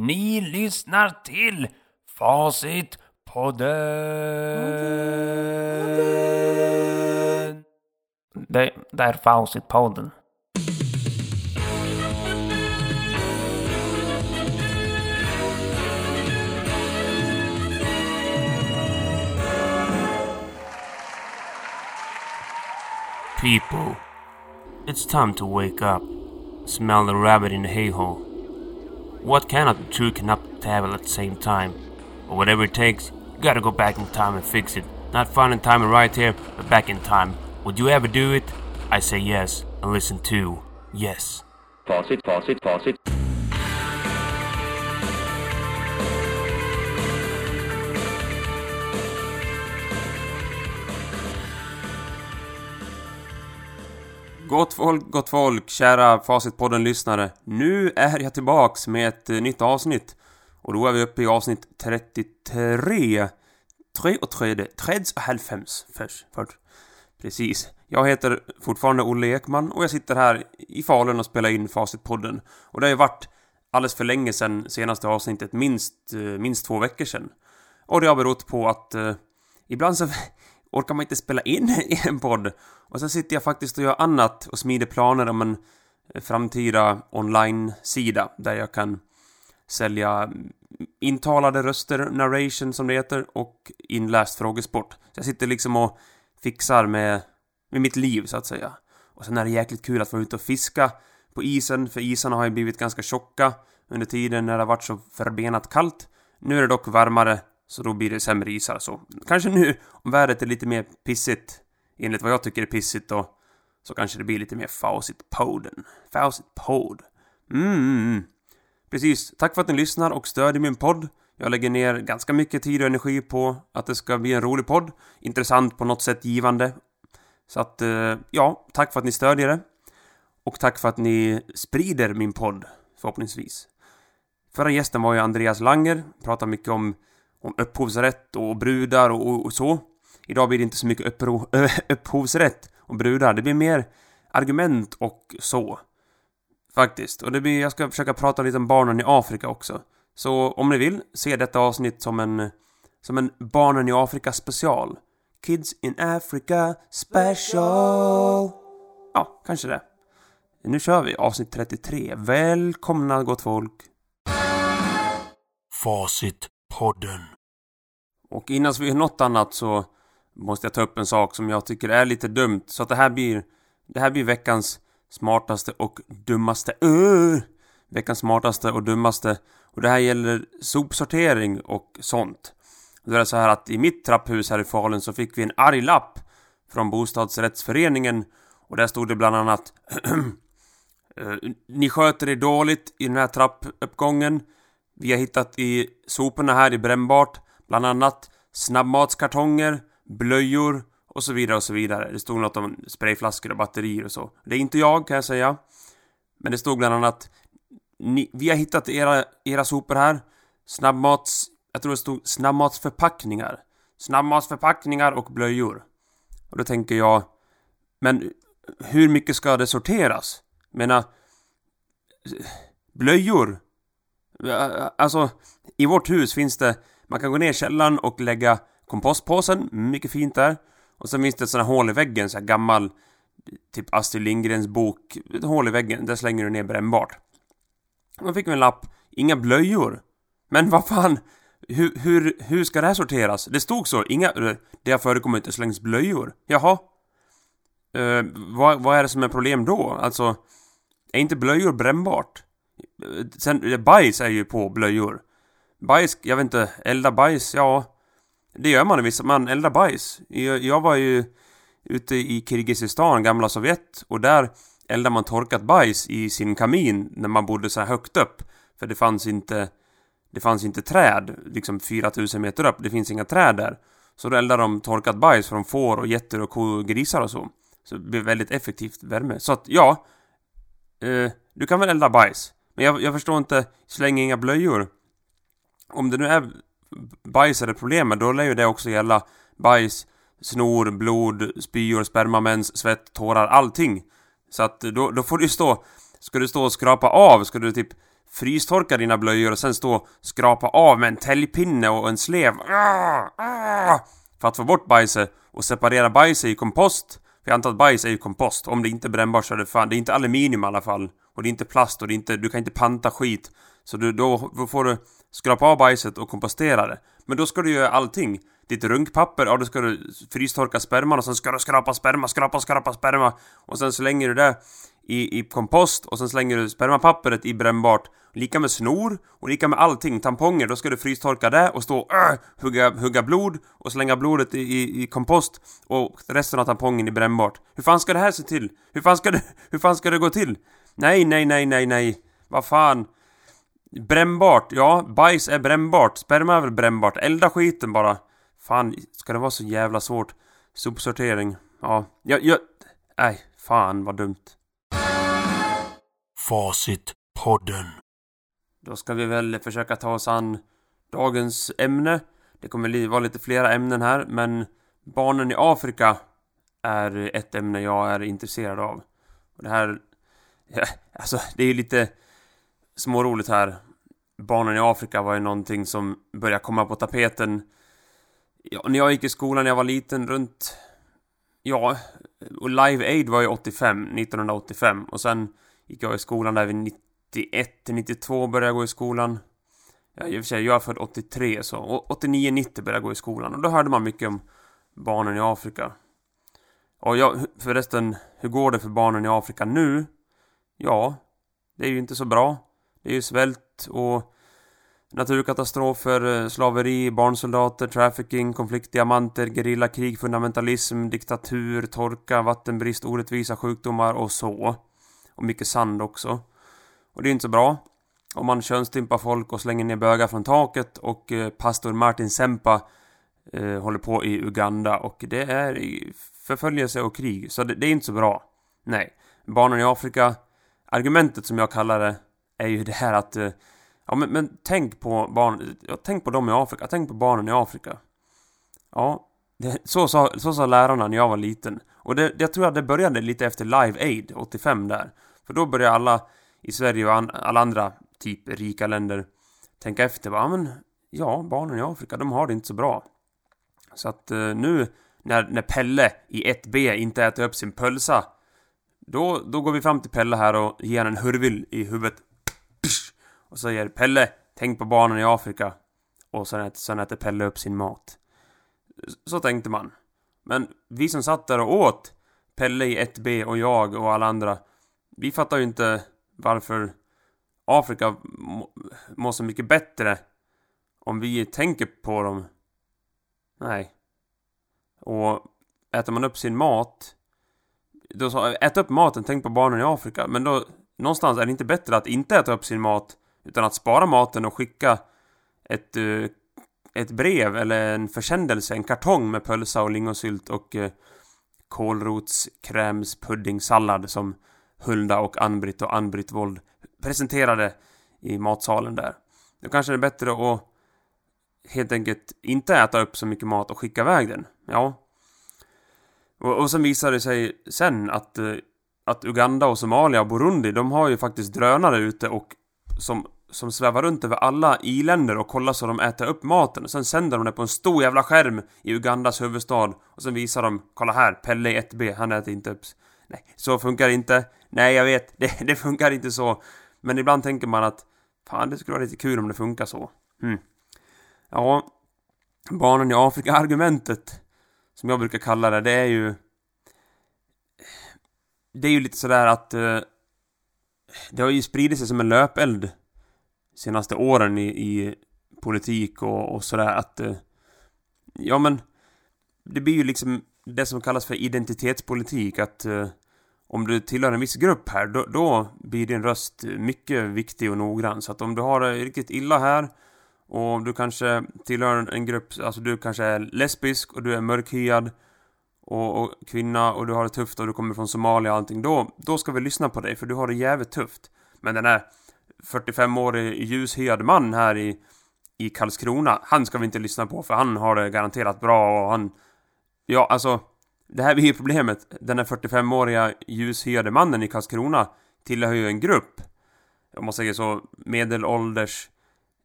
Ni lyssnar till Facitpodden. Det, det er är Facitpodden. People, it's time to wake up. Smell the rabbit in the hay-hole. What cannot true cannot travel at the same time. But whatever it takes, you gotta go back in time and fix it. Not find in time and right here, but back in time. Would you ever do it? I say yes, and listen to Yes. Pause it, pause it, pause facit. Gott folk, gott folk, kära Facitpodden-lyssnare. Nu är jag tillbaks med ett eh, nytt avsnitt. Och då är vi uppe i avsnitt 33. 33, 93 först, först. Precis. Jag heter fortfarande Olle Ekman och jag sitter här i Falun och spelar in Facitpodden. Och det har ju varit alldeles för länge sedan senaste avsnittet, minst, eh, minst två veckor sedan. Och det har berott på att eh, ibland så orkar man inte spela in i en podd. Och så sitter jag faktiskt och gör annat och smider planer om en framtida online-sida där jag kan sälja intalade röster, narration som det heter, och inläst frågesport. Så jag sitter liksom och fixar med, med mitt liv så att säga. Och sen är det jäkligt kul att vara ute och fiska på isen, för isarna har ju blivit ganska tjocka under tiden när det har varit så förbenat kallt. Nu är det dock varmare, så då blir det sämre isar så. Kanske nu, om vädret är lite mer pissigt, enligt vad jag tycker är pissigt då, så kanske det blir lite mer Fawcett Poden. Fawcett Pod. Mm. Precis. Tack för att ni lyssnar och stödjer min podd. Jag lägger ner ganska mycket tid och energi på att det ska bli en rolig podd. Intressant, på något sätt givande. Så att, eh, ja, tack för att ni stödjer det. Och tack för att ni sprider min podd, förhoppningsvis. Förra gästen var ju Andreas Langer, pratade mycket om, om upphovsrätt och brudar och, och, och så. Idag blir det inte så mycket uppro, upphovsrätt och brudar, det blir mer argument och så. Faktiskt. Och det blir, jag ska försöka prata lite om barnen i Afrika också. Så om ni vill, se detta avsnitt som en, som en Barnen i Afrika special. Kids in Africa special. Ja, kanske det. Nu kör vi avsnitt 33. Välkomna gott folk. Podden. Och innan vi gör något annat så måste jag ta upp en sak som jag tycker är lite dumt. Så att det här blir, det här blir veckans smartaste och dummaste. Uh, veckans smartaste och dummaste. Och det här gäller sopsortering och sånt. Då är det så här att i mitt trapphus här i Falun så fick vi en arg lapp från bostadsrättsföreningen och där stod det bland annat eh, Ni sköter er dåligt i den här trappuppgången. Vi har hittat i soporna här i brännbart bland annat snabbmatskartonger, blöjor och så vidare och så vidare. Det stod något om sprayflaskor och batterier och så. Det är inte jag kan jag säga. Men det stod bland annat ni, Vi har hittat era, era sopor här. Snabbmats... Jag tror det stod snabbmatsförpackningar. Snabbmatsförpackningar och blöjor. Och då tänker jag... Men hur mycket ska det sorteras? Jag menar... Blöjor? Alltså, i vårt hus finns det... Man kan gå ner i källaren och lägga kompostpåsen, mycket fint där. Och sen finns det ett sånt här hål i väggen, så här gammal typ Astrid Lindgrens bok, ett hål i väggen, där slänger du ner brännbart. Då fick vi en lapp, inga blöjor. Men vad fan, hur, hur, hur ska det här sorteras? Det stod så, inga, det har förekommit det slängs blöjor. Jaha. Uh, vad, vad är det som är problem då? Alltså, är inte blöjor brännbart? Sen, eh, bajs är ju på blöjor. Bajs, jag vet inte, elda bajs, ja. Det gör man visst, man eldar bajs. Jag, jag var ju ute i Kirgizistan, gamla Sovjet, och där eldade man torkat bajs i sin kamin när man bodde så här högt upp. För det fanns inte det fanns inte träd, liksom 4000 meter upp. Det finns inga träd där. Så då eldade de torkat bajs från får och getter och kor och grisar och så. Så det blev väldigt effektivt värme. Så att ja, eh, du kan väl elda bajs. Men jag, jag förstår inte, släng inga blöjor. Om det nu är bajs är det problemet, då lär ju det också gälla bajs, snor, blod, spyor, sperma, mens, svett, tårar, allting. Så att då, då får du stå... Ska du stå och skrapa av? Ska du typ frystorka dina blöjor och sen stå och skrapa av med en täljpinne och en slev. Ah, ah, för att få bort bajset och separera bajset i kompost. För jag antar att bajs är ju kompost. Om det inte är brännbart så är det fan, det är inte aluminium i alla fall. Och det är inte plast och det är inte, du kan inte panta skit. Så du, då, får du skrapa av bajset och kompostera det. Men då ska du göra allting. Ditt runkpapper, ja då ska du frystorka sperman och sen ska du skrapa sperma, skrapa, skrapa sperma. Och sen slänger du det i, i kompost och sen slänger du spermapappret i brännbart. Lika med snor och lika med allting. Tamponger, då ska du frystorka det och stå och äh, hugga, hugga blod och slänga blodet i, i, i kompost och resten av tampongen i brännbart. Hur fan ska det här se till? Hur fan ska det, hur fan ska det gå till? Nej, nej, nej, nej, nej. Vad fan. Brännbart, ja, bajs är brännbart. Sperma är väl brännbart. Elda skiten bara. Fan, ska det vara så jävla svårt? Sopsortering. Ja, jag, jag... Nej, fan vad dumt. Facitpodden. Då ska vi väl försöka ta oss an dagens ämne. Det kommer vara lite flera ämnen här, men barnen i Afrika är ett ämne jag är intresserad av. Det här... Ja, alltså, det är ju lite småroligt här. Barnen i Afrika var ju någonting som började komma på tapeten ja, när jag gick i skolan när jag var liten runt... Ja, och Live Aid var ju 85, 1985 och sen gick jag i skolan där vid 91 till 92 började jag gå i skolan. Ja, i och för sig, jag är född 83 så, och 89-90 började jag gå i skolan och då hörde man mycket om barnen i Afrika. Och jag, förresten, hur går det för barnen i Afrika nu? Ja, det är ju inte så bra. Det är ju svält och naturkatastrofer, eh, slaveri, barnsoldater, trafficking, konfliktdiamanter, gerillakrig, fundamentalism, diktatur, torka, vattenbrist, orättvisa sjukdomar och så. Och mycket sand också. Och det är inte så bra. Om man könsstympar folk och slänger ner bögar från taket och eh, pastor Martin Sempa eh, håller på i Uganda och det är förföljelse och krig. Så det, det är inte så bra. Nej. Barnen i Afrika, argumentet som jag kallar det, är ju det här att eh, Ja men, men tänk på barn, ja, tänk på dem i Afrika, tänk på barnen i Afrika. Ja, det, så, sa, så sa lärarna när jag var liten. Och det, jag tror att det började lite efter Live Aid 85 där. För då började alla i Sverige och an, alla andra typ rika länder tänka efter. Ja men, ja, barnen i Afrika, de har det inte så bra. Så att eh, nu när, när Pelle i 1B inte äter upp sin pölsa då, då går vi fram till Pelle här och ger en hurvil i huvudet. Och säger Pelle, tänk på barnen i Afrika. Och sen äter, sen äter Pelle upp sin mat. Så tänkte man. Men vi som satt där och åt, Pelle i 1B och jag och alla andra, vi fattar ju inte varför Afrika mår så mycket bättre om vi tänker på dem. Nej. Och äter man upp sin mat då sa ät upp maten, tänk på barnen i Afrika. Men då, någonstans är det inte bättre att inte äta upp sin mat utan att spara maten och skicka ett, eh, ett brev eller en försändelse, en kartong med pölsa och lingonsylt och eh, uh, kålrotskrämspuddingsallad som Hulda och Ann-Britt och Ann-Britt Wold presenterade i matsalen där. Då kanske det är bättre att helt enkelt inte äta upp så mycket mat och skicka iväg den. Ja. Och, och sen visade det sig sen att, eh, att Uganda och Somalia och Burundi, de har ju faktiskt drönare ute och som, som svävar runt över alla i-länder och kollar så de äter upp maten. Och sen sänder de det på en stor jävla skärm i Ugandas huvudstad. Och sen visar de, kolla här, Pelle i 1B, han äter inte upp. Nej, så funkar det inte. Nej, jag vet, det, det funkar inte så. Men ibland tänker man att, fan det skulle vara lite kul om det funkar så. Mm. Ja, barnen i Afrika-argumentet, som jag brukar kalla det, det är ju... Det är ju lite sådär att... Eh, det har ju spridit sig som en löpeld senaste åren i, i politik och, och sådär att... Eh, ja men... Det blir ju liksom det som kallas för identitetspolitik att... Eh, om du tillhör en viss grupp här, då, då blir din röst mycket viktig och noggrann. Så att om du har det riktigt illa här och du kanske tillhör en grupp, alltså du kanske är lesbisk och du är mörkhyad och, och, kvinna och du har det tufft och du kommer från Somalia och allting, då, då ska vi lyssna på dig för du har det jävligt tufft. Men den här 45-årig ljushyad man här i, i Karlskrona, han ska vi inte lyssna på för han har det garanterat bra och han... Ja, alltså... Det här blir ju problemet. Den här 45-åriga ljushyade mannen i Karlskrona tillhör ju en grupp om man säger så, medelålders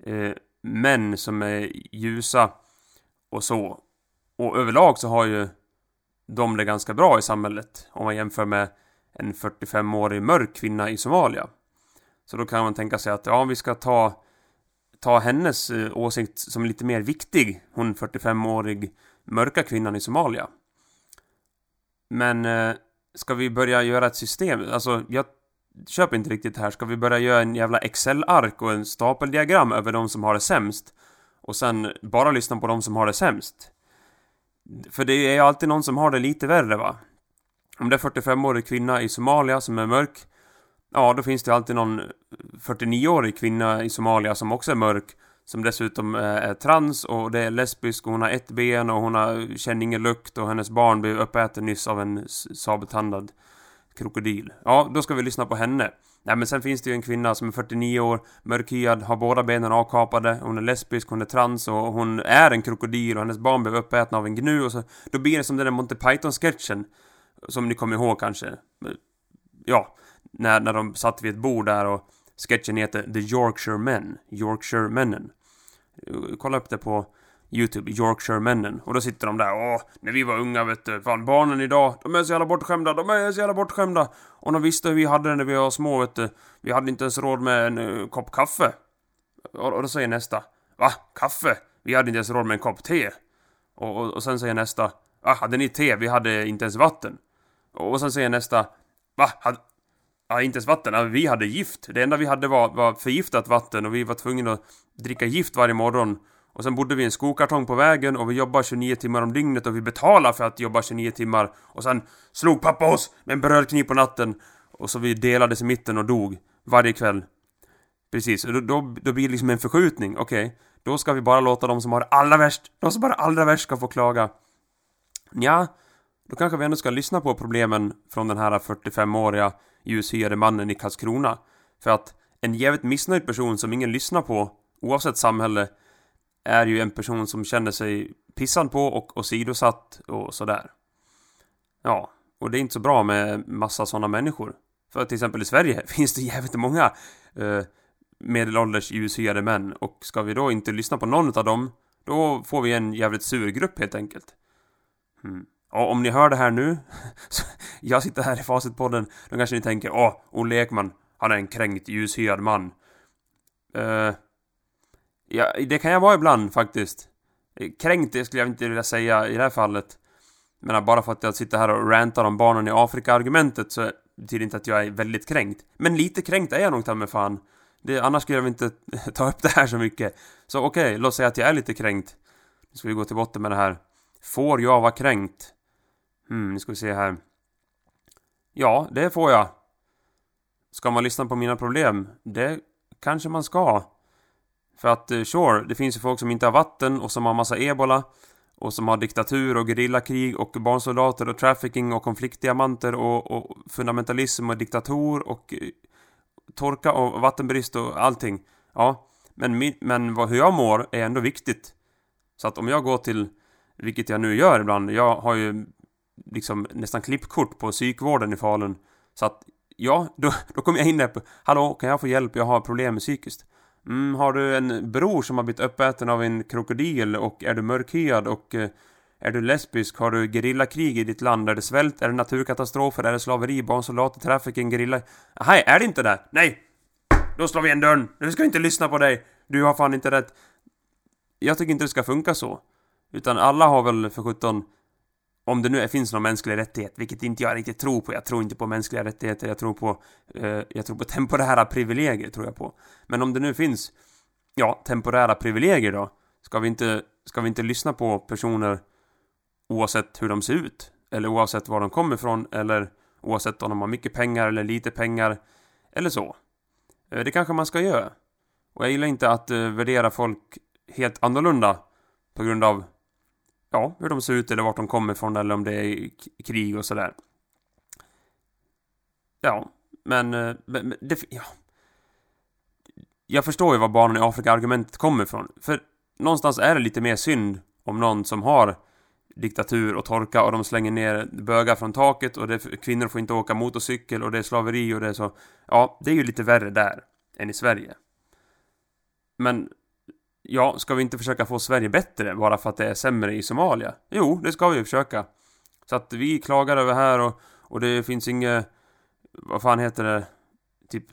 eh, män som är ljusa och så. Och överlag så har ju de det ganska bra i samhället om man jämför med en 45-årig mörk kvinna i Somalia. Så då kan man tänka sig att ja, vi ska ta, ta hennes eh, åsikt som lite mer viktig, hon 45-årig mörka kvinnan i Somalia. Men eh, ska vi börja göra ett system? Alltså, jag köper inte riktigt det här. Ska vi börja göra en jävla Excel-ark och en stapeldiagram över de som har det sämst? Och sen bara lyssna på de som har det sämst? För det är ju alltid någon som har det lite värre va? Om det är 45-årig kvinna i Somalia som är mörk Ja, då finns det alltid någon 49-årig kvinna i Somalia som också är mörk som dessutom är trans och det är lesbisk och hon har ett ben och hon har, känner ingen lukt och hennes barn blev uppäten nyss av en sabeltandad krokodil. Ja, då ska vi lyssna på henne. Nej men sen finns det ju en kvinna som är 49 år, mörkhyad, har båda benen avkapade, hon är lesbisk, hon är trans och hon är en krokodil och hennes barn blev uppätna av en gnu och så... Då blir det som den där Monty Python-sketchen. Som ni kommer ihåg kanske. Ja, när, när de satt vid ett bord där och sketchen heter The Yorkshire Men. Yorkshire-männen. Kolla upp det på YouTube, Yorkshire-männen. Och då sitter de där, åh, när vi var unga vet du, fan barnen idag, de är så jävla bortskämda, de är så jävla bortskämda. Och de visste hur vi hade det när vi var små vet du. Vi hade inte ens råd med en uh, kopp kaffe. Och, och, då säger nästa, va? Kaffe? Vi hade inte ens råd med en kopp te. Och, och, och sen säger nästa, va? Hade ni te? Vi hade inte ens vatten. Och, och sen säger nästa, va? Hade, Ja, inte ens vatten. Vi hade gift. Det enda vi hade var, var förgiftat vatten och vi var tvungna att dricka gift varje morgon. Och sen bodde vi i en skokartong på vägen och vi jobbade 29 timmar om dygnet och vi betalade för att jobba 29 timmar. Och sen slog pappa oss med en brödkniv på natten. Och så vi delades i mitten och dog. Varje kväll. Precis, då, då, då blir det liksom en förskjutning. Okej, okay. då ska vi bara låta de som har det allra värst, de som har det allra värst ska få klaga. Ja, då kanske vi ändå ska lyssna på problemen från den här 45-åriga ljushyade mannen i Karlskrona. För att en jävligt missnöjd person som ingen lyssnar på, oavsett samhälle, är ju en person som känner sig pissad på och åsidosatt och sådär. Ja, och det är inte så bra med massa sådana människor. För till exempel i Sverige finns det jävligt många eh, medelålders ljushyade män och ska vi då inte lyssna på någon av dem, då får vi en jävligt sur grupp helt enkelt. Hmm. Och om ni hör det här nu, jag sitter här i Facitpodden, då kanske ni tänker åh, Olle Ekman, han är en kränkt ljushyad man. Eh, ja, det kan jag vara ibland faktiskt. Kränkt, det skulle jag inte vilja säga i det här fallet. Men bara för att jag sitter här och rantar om barnen i Afrika-argumentet så betyder det inte att jag är väldigt kränkt. Men lite kränkt är jag nog ta med fan. Det, annars skulle jag inte ta upp det här så mycket. Så okej, okay, låt säga att jag är lite kränkt. Nu ska vi gå till botten med det här. Får jag vara kränkt? Hmm, nu ska vi se här. Ja, det får jag. Ska man lyssna på mina problem? Det kanske man ska. För att, eh, sure, det finns ju folk som inte har vatten och som har massa ebola. Och som har diktatur och gerillakrig och barnsoldater och trafficking och konfliktdiamanter och, och fundamentalism och diktator och eh, torka och vattenbrist och allting. Ja, men, men vad, hur jag mår är ändå viktigt. Så att om jag går till, vilket jag nu gör ibland, jag har ju liksom nästan klippkort på psykvården i Falun. Så att, ja, då, då kommer jag in där på Hallå, kan jag få hjälp? Jag har problem med psykiskt. Mm, har du en bror som har blivit uppäten av en krokodil och är du mörkhyad och eh, är du lesbisk? Har du gerillakrig i ditt land? Är det svält? Är det naturkatastrofer? Är det slaveri? Barnsoldater? Trafficking? Gerilla? Nej, är det inte det? Nej! Då slår vi igen dörren! Nu ska inte lyssna på dig! Du har fan inte rätt. Jag tycker inte det ska funka så. Utan alla har väl för sjutton om det nu finns någon mänsklig rättighet, vilket inte jag riktigt tror på. Jag tror inte på mänskliga rättigheter, jag tror på, eh, jag tror på temporära privilegier, tror jag på. Men om det nu finns, ja, temporära privilegier då, ska vi inte, ska vi inte lyssna på personer oavsett hur de ser ut? Eller oavsett var de kommer ifrån, eller oavsett om de har mycket pengar eller lite pengar, eller så. Eh, det kanske man ska göra. Och jag gillar inte att eh, värdera folk helt annorlunda på grund av ja, hur de ser ut eller vart de kommer ifrån eller om det är krig och sådär. Ja, men, eh, men det, ja. Jag förstår ju var barnen i Afrika-argumentet kommer ifrån. För någonstans är det lite mer synd om någon som har diktatur och torka och de slänger ner bögar från taket och det, kvinnor får inte åka motorcykel och det är slaveri och det är så. Ja, det är ju lite värre där. än i Sverige. Men ja, ska vi inte försöka få Sverige bättre bara för att det är sämre i Somalia? Jo, det ska vi försöka. Så att vi klagar över här och, och det finns inget... Vad fan heter det? Typ...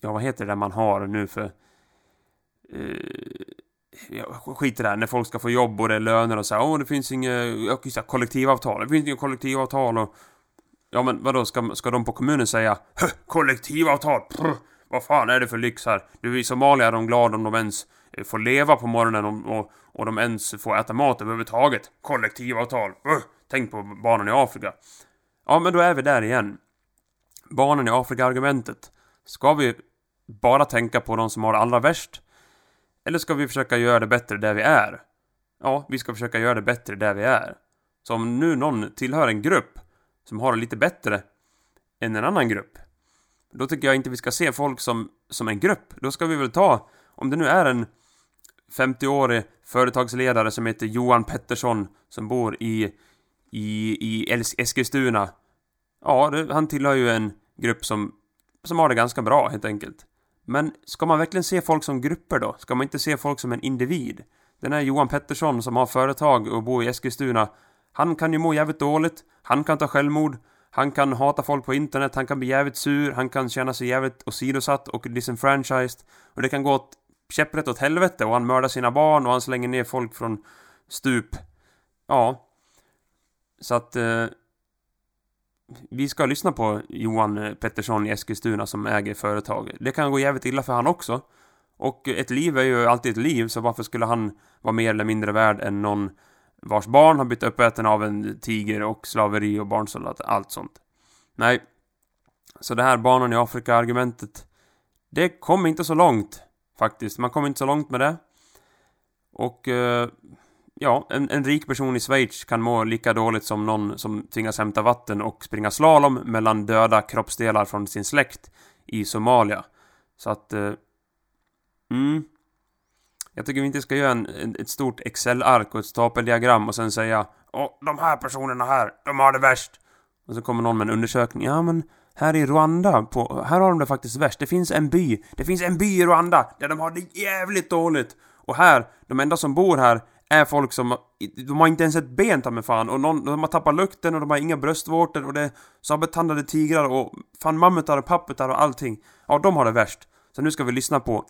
Ja, vad heter det där man har nu för... Eh, ja, skit i det här, när folk ska få jobb och det är löner och så här, Åh, det finns inget kollektivavtal. Det finns inget kollektivavtal och... Ja, men vadå, ska, ska de på kommunen säga kollektivavtal? Prr, vad fan är det för lyx här? Du, i Somalia är de glada om de ens eh, får leva på morgonen och, och, och de ens får äta mat överhuvudtaget. Kollektivavtal. Uh, tänk på barnen i Afrika. Ja, men då är vi där igen. Barnen i Afrika-argumentet. Ska vi bara tänka på de som har det allra värst? Eller ska vi försöka göra det bättre där vi är? Ja, vi ska försöka göra det bättre där vi är. Så om nu någon tillhör en grupp som har det lite bättre än en annan grupp. Då tycker jag inte vi ska se folk som, som en grupp. Då ska vi väl ta, om det nu är en 50-årig företagsledare som heter Johan Pettersson som bor i, i, i Eskilstuna. Ja, det, han tillhör ju en grupp som, som har det ganska bra helt enkelt. Men ska man verkligen se folk som grupper då? Ska man inte se folk som en individ? Den här Johan Pettersson som har företag och bor i Eskilstuna. Han kan ju må jävligt dåligt. Han kan ta självmord. Han kan hata folk på internet. Han kan bli jävligt sur. Han kan känna sig jävligt åsidosatt och disenfranchised. Och det kan gå åt käpprätt åt helvete och han mördar sina barn och han slänger ner folk från stup. Ja. Så att... Eh, vi ska lyssna på Johan Pettersson i Eskilstuna som äger företag. Det kan gå jävligt illa för han också. Och ett liv är ju alltid ett liv, så varför skulle han vara mer eller mindre värd än någon vars barn har blivit uppäten av en tiger och slaveri och barnsoldater, allt sånt. Nej. Så det här barnen i Afrika-argumentet, det kom inte så långt, faktiskt. Man kom inte så långt med det. Och, eh, ja, en, en rik person i Schweiz kan må lika dåligt som någon som tvingas hämta vatten och springa slalom mellan döda kroppsdelar från sin släkt i Somalia. Så att, eh, mm. Jag tycker vi inte ska göra en, ett stort Excel-ark och ett stapeldiagram och sen säga Åh, de här personerna här, de har det värst. Och så kommer någon med en undersökning. Ja, men här i Rwanda, på, här har de det faktiskt värst. Det finns en by, det finns en by i Rwanda där de har det jävligt dåligt. Och här, de enda som bor här är folk som, de har inte ens ett ben ta med fan och någon, de har tappat lukten och de har inga bröstvårtor och det är sabeltandade tigrar och fan mammutar och papputar och allting. Ja, de har det värst. Så nu ska vi lyssna på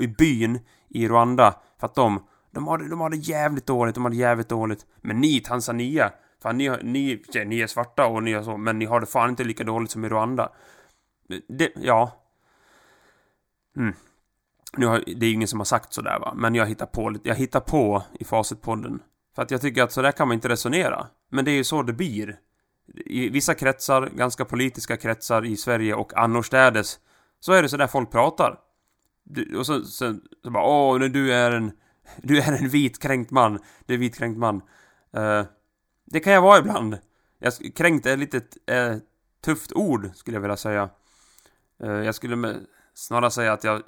i byn i Rwanda för att de, de har, det- de har det jävligt dåligt, de har det jävligt dåligt. Men ni i Tanzania, fan ni, ni, ja, ni är svarta och ni är så, men ni har det fan inte lika dåligt som i Rwanda. Det, ja. Mm. Nu har, det är ju ingen som har sagt sådär va, men jag hittar på lite, jag hittar på i Facitpodden. För att jag tycker att sådär kan man inte resonera. Men det är ju så det blir. I vissa kretsar, ganska politiska kretsar i Sverige och annorstädes, så är det sådär folk pratar. Du, och så, sen... så bara åh, du är en, du är en vitkränkt man. Du är vitkränkt man. Uh, det kan jag vara ibland. Jag, kränkt är lite ett eh, tufft ord, skulle jag vilja säga. Uh, jag skulle med, snarare säga att jag...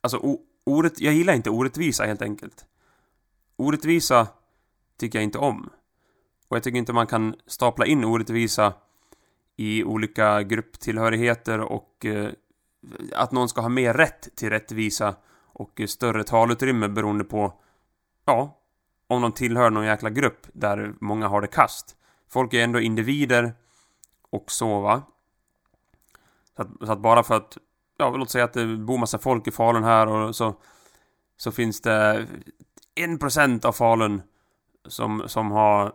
Alltså, ordet, orätt, jag gillar inte orättvisa helt enkelt. Orättvisa tycker jag inte om. Och jag tycker inte man kan stapla in orättvisa i olika grupptillhörigheter och eh, att någon ska ha mer rätt till rättvisa och större talutrymme beroende på, ja, om de tillhör någon jäkla grupp där många har det kast. Folk är ändå individer och så va. Så att, så att bara för att, ja, låt säga att det bor massa folk i Falun här och så, så finns det en procent av Falun som, som har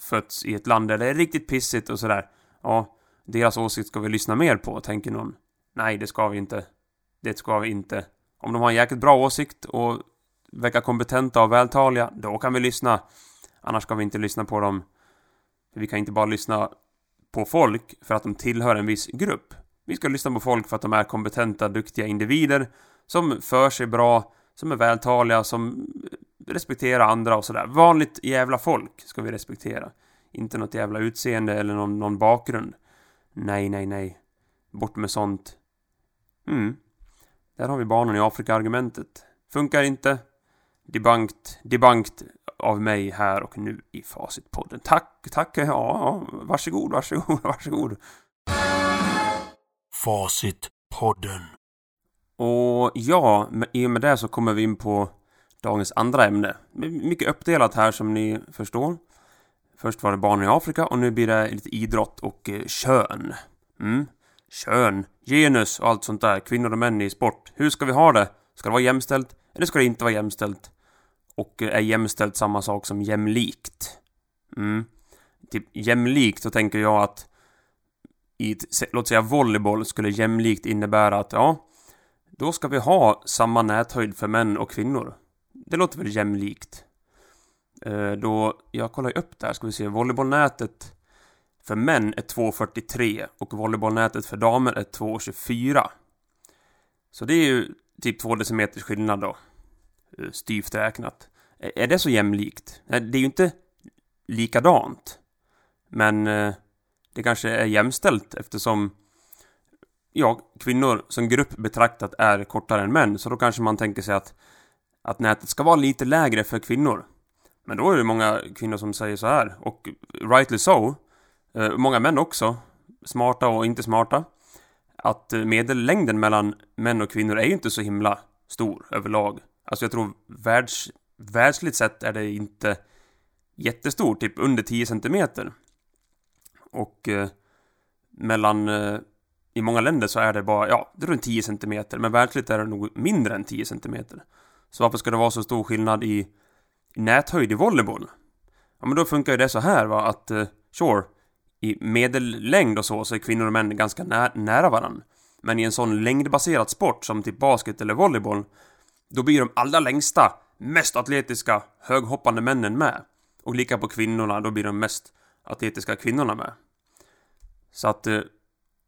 fötts i ett land där det är riktigt pissigt och sådär. Ja, deras åsikt ska vi lyssna mer på, tänker någon. Nej, det ska vi inte. Det ska vi inte. Om de har en jäkligt bra åsikt och verkar kompetenta och vältaliga, då kan vi lyssna. Annars ska vi inte lyssna på dem. Vi kan inte bara lyssna på folk för att de tillhör en viss grupp. Vi ska lyssna på folk för att de är kompetenta, duktiga individer som för sig bra, som är vältaliga, som respekterar andra och sådär. Vanligt jävla folk ska vi respektera. Inte något jävla utseende eller någon, någon bakgrund. Nej, nej, nej. Bort med sånt. Mm. Där har vi barnen i Afrika-argumentet. Funkar inte. Debunked, debunked av mig här och nu i Facitpodden. Tack, tack, ja, ja, varsågod, varsågod, varsågod. Facitpodden. podden. Och ja, i och med det så kommer vi in på dagens andra ämne. Mycket uppdelat här som ni förstår. Först var det barn i Afrika och nu blir det lite idrott och eh, kön. Mm. Kön, genus och allt sånt där. Kvinnor och män i sport. Hur ska vi ha det? Ska det vara jämställt? Eller ska det inte vara jämställt? Och eh, är jämställt samma sak som jämlikt? Mm. Typ jämlikt så tänker jag att i, ett- låt säga volleyboll skulle jämlikt innebära att ja, då ska vi ha samma näthöjd för män och kvinnor. Det låter väl jämlikt. Eh, då, jag kollar ju upp där, ska vi se, volleybollnätet för män är 2,43 och volleybollnätet för damer är 2,24. Så det är ju typ 2 decimeters skillnad då. Eh, Styvt räknat. Är det så jämlikt? Nej, Det är ju inte likadant. Men eh, det kanske är jämställt eftersom ja, kvinnor som grupp betraktat är kortare än män. Så då kanske man tänker sig att, att nätet ska vara lite lägre för kvinnor. Men då är det många kvinnor som säger så här. Och rightly so. Eh, många män också. Smarta och inte smarta. Att eh, medellängden mellan män och kvinnor är ju inte så himla stor överlag. Alltså jag tror världs, världsligt sett är det inte jättestor, typ under 10 centimeter. Och eh, mellan eh, i många länder så är det bara, ja, det är runt 10 cm, men världsligt är det nog mindre än 10 cm. Så varför ska det vara så stor skillnad i, i näthöjd i volleyboll? Ja, men då funkar ju det så här va, att eh, sure, i medellängd och så, så är kvinnor och män ganska nä nära varandra. Men i en sån längdbaserad sport som typ basket eller volleyboll, då blir de allra längsta, mest atletiska, höghoppande männen med. Och lika på kvinnorna, då blir de mest atletiska kvinnorna med. Så att eh,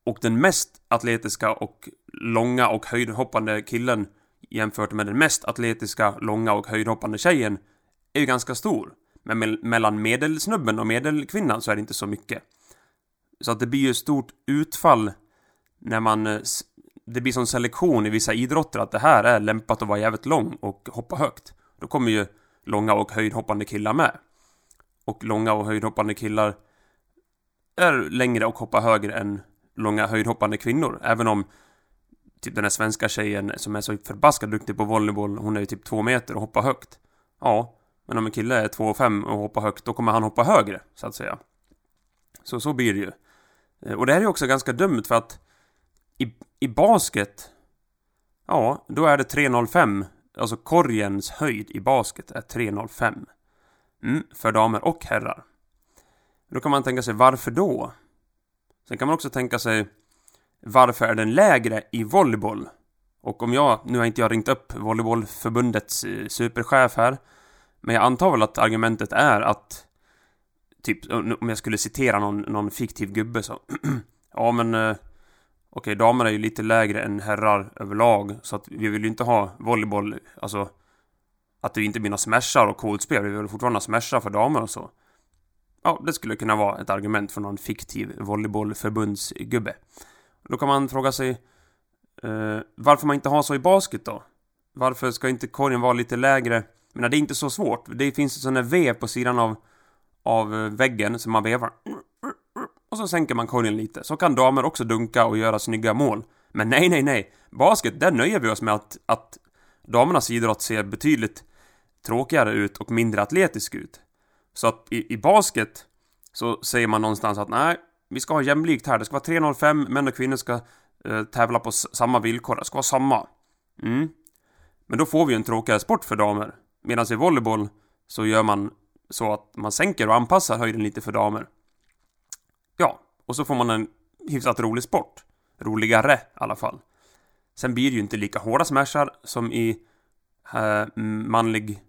och den mest atletiska och långa och höjdhoppande killen jämfört med den mest atletiska, långa och höjdhoppande tjejen är ju ganska stor. Men mellan medelsnubben och medelkvinnan så är det inte så mycket. Så att det blir ju stort utfall när man... Eh, det blir som selektion i vissa idrotter att det här är lämpat att vara jävligt lång och hoppa högt. Då kommer ju långa och höjdhoppande killar med. Och långa och höjdhoppande killar är längre och hoppar högre än långa höjdhoppande kvinnor. Även om typ den här svenska tjejen som är så förbaskat duktig på volleyboll, hon är ju typ två meter och hoppar högt. Ja, men om en kille är två och fem och hoppar högt, då kommer han hoppa högre, så att säga. Så, så blir det ju. Eh, och det här är ju också ganska dumt för att i, i basket, ja, då är det 3,05. Alltså korgens höjd i basket är 3,05. Mm, för damer och herrar. Då kan man tänka sig, varför då? Sen kan man också tänka sig varför är den lägre i volleyboll? Och om jag, nu har inte jag ringt upp volleybollförbundets eh, superchef här, men jag antar väl att argumentet är att typ, om jag skulle citera någon, någon fiktiv gubbe så ja men eh, okej, damer är ju lite lägre än herrar överlag, så att vi vill ju inte ha volleyboll, alltså att det inte blir några smashar och coolt spel, vi vill fortfarande ha smashar för damer och så. Ja, det skulle kunna vara ett argument för någon fiktiv volleybollförbundsgubbe. Då kan man fråga sig eh, varför man inte har så i basket då? Varför ska inte korgen vara lite lägre? Men det är inte så svårt. Det finns en sån där V på sidan av, av eh, väggen som man vevar. Och så sänker man korgen lite. Så kan damer också dunka och göra snygga mål. Men nej, nej, nej. Basket, där nöjer vi oss med att, att damernas idrott ser betydligt tråkigare ut och mindre atletisk ut. Så att i, i basket så säger man någonstans att nej, vi ska ha jämlikt här. Det ska vara 3,05. Män och kvinnor ska eh, tävla på samma villkor. Det ska vara samma. Mm. Men då får vi ju en tråkigare sport för damer. Medan i volleyboll så gör man så att man sänker och anpassar höjden lite för damer. Ja, och så får man en hyfsat rolig sport. Roligare i alla fall. Sen blir det ju inte lika hårda smashar som i eh, manlig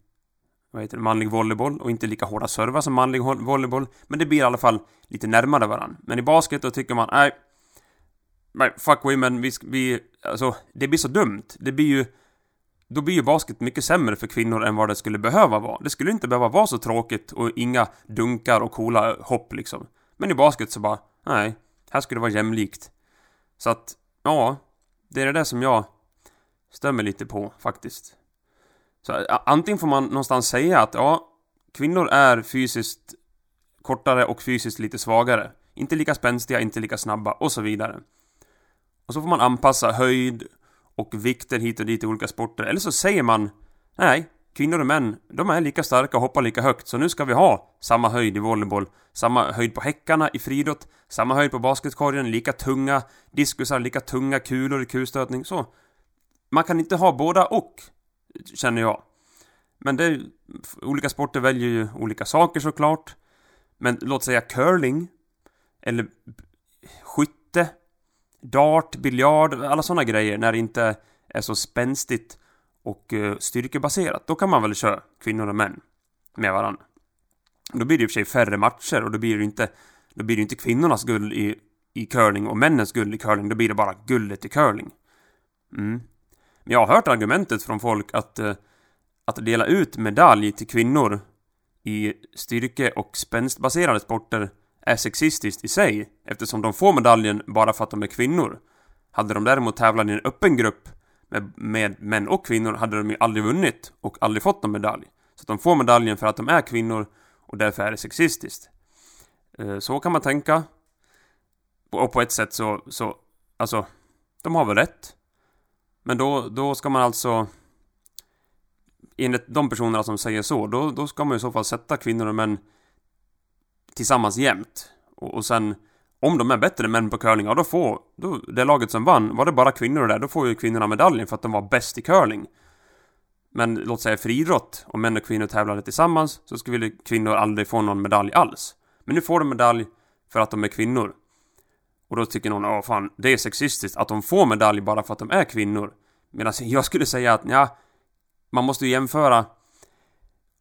vad heter det, manlig volleyboll och inte lika hårda servar som manlig volleyboll. Men det blir i alla fall lite närmare varandra. Men i basket då tycker man, nej, nej, fuck women, vi, vi, alltså, det blir så dumt. Det blir ju, då blir ju basket mycket sämre för kvinnor än vad det skulle behöva vara. Det skulle inte behöva vara så tråkigt och inga dunkar och coola hopp liksom. Men i basket så bara, nej, här skulle det vara jämlikt. Så att, ja, det är det där som jag stämmer lite på faktiskt. Så antingen får man någonstans säga att ja, kvinnor är fysiskt kortare och fysiskt lite svagare. Inte lika spänstiga, inte lika snabba och så vidare. Och så får man anpassa höjd och vikter hit och dit i olika sporter. Eller så säger man Nej, kvinnor och män, de är lika starka och hoppar lika högt, så nu ska vi ha samma höjd i volleyboll, samma höjd på häckarna i friidrott, samma höjd på basketkorgen, lika tunga diskusar, lika tunga kulor i kulstötning, så. Man kan inte ha båda och, känner jag. Men det, olika sporter väljer ju olika saker såklart. Men låt säga curling, eller skytte, dart, biljard, alla sådana grejer när det inte är så spänstigt och eh, styrkebaserat. Då kan man väl köra kvinnor och män med varandra. Då blir det i och för sig färre matcher och då blir det inte, då blir det inte kvinnornas guld i, i curling och männens guld i curling. Då blir det bara guldet i curling. Mm. Men jag har hört argumentet från folk att, eh, att dela ut medalj till kvinnor i styrke och spänstbaserade sporter är sexistiskt i sig eftersom de får medaljen bara för att de är kvinnor. Hade de däremot tävlat i en öppen grupp med, med män och kvinnor hade de ju aldrig vunnit och aldrig fått någon medalj. Så att de får medaljen för att de är kvinnor och därför är det sexistiskt. Eh, så kan man tänka. Och på ett sätt så, så, alltså, de har väl rätt. Men då, då ska man alltså enligt de personerna som säger så, då, då ska man i så fall sätta kvinnor och män tillsammans jämt. Och, och sen, om de är bättre än män på curling, ja då får, då, det laget som vann, var det bara kvinnor där, då får ju kvinnorna medaljen för att de var bäst i curling. Men låt säga friidrott, om män och kvinnor tävlade tillsammans, så skulle kvinnor aldrig få någon medalj alls. Men nu får de medalj för att de är kvinnor. Och då tycker någon, åh fan, det är sexistiskt att de får medalj bara för att de är kvinnor. Medan jag skulle säga att, ja, man måste ju jämföra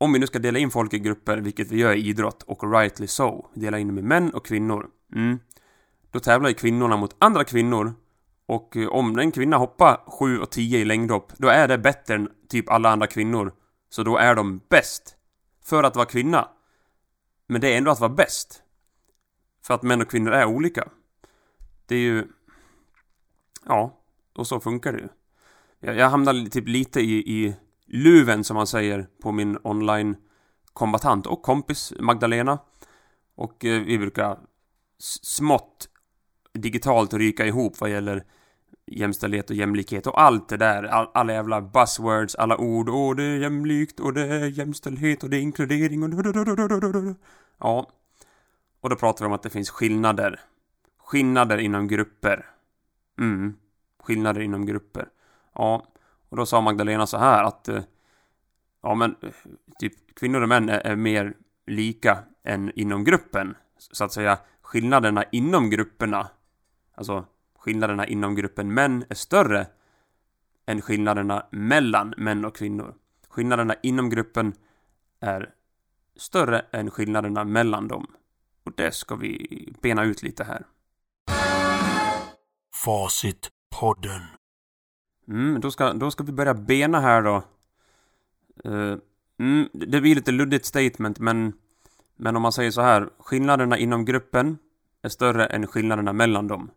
om vi nu ska dela in folk i grupper, vilket vi gör i idrott, och rightly so, dela in dem i män och kvinnor. Mm. Då tävlar ju kvinnorna mot andra kvinnor och eh, om en kvinna hoppar 7 och 10 i längdhopp, då är det bättre än typ alla andra kvinnor. Så då är de bäst. För att vara kvinna. Men det är ändå att vara bäst. För att män och kvinnor är olika. Det är ju... Ja, och så funkar det ju. Jag, jag hamnar typ lite i, i luven som man säger på min online kombatant och kompis Magdalena. Och eh, vi brukar smått digitalt ryka ihop vad gäller jämställdhet och jämlikhet och allt det där. All, alla jävla buzzwords, alla ord. Åh, det är jämlikt och det är jämställdhet och det är inkludering och... Ja. Och då pratar vi om att det finns skillnader. Skillnader inom grupper. Mm. Skillnader inom grupper. Ja. Och då sa Magdalena så här att eh, ja men eh, typ kvinnor och män är, är, mer lika än inom gruppen. Så att säga skillnaderna inom grupperna, alltså skillnaderna inom gruppen män är större än skillnaderna mellan män och kvinnor. Skillnaderna inom gruppen är större än skillnaderna mellan dem. Och det ska vi bena ut lite här. Facitpodden. Mm, då ska, då ska vi börja bena här då. Uh, mm, det blir lite luddigt statement, men... Men om man säger så här, skillnaderna inom gruppen är större än skillnaderna mellan dem.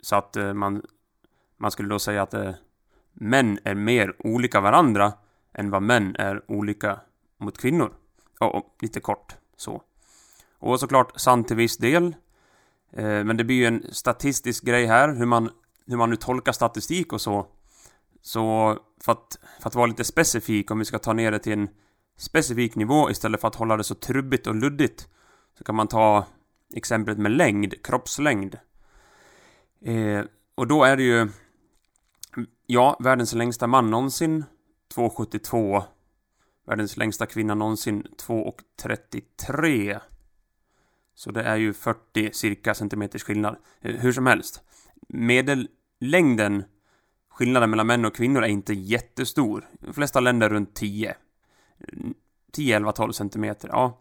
Så att uh, man... Man skulle då säga att uh, män är mer olika varandra än vad män är olika mot kvinnor. Och, oh, lite kort så. Och såklart sant till viss del. men det blir ju en statistisk grej här, hur man, hur man nu tolkar statistik och så. Så för att, för att vara lite specifik, om vi ska ta ner det till en specifik nivå istället för att hålla det så trubbigt och luddigt så kan man ta exemplet med längd, kroppslängd. Eh, och då är det ju ja, världens längsta man någonsin 2,72 Världens längsta kvinna någonsin 2,33 Så det är ju 40 cirka centimeters skillnad. Eh, hur som helst. Medellängden skillnaden mellan män och kvinnor är inte jättestor. De flesta länder runt 10. 10, 11, 12 centimeter. Ja,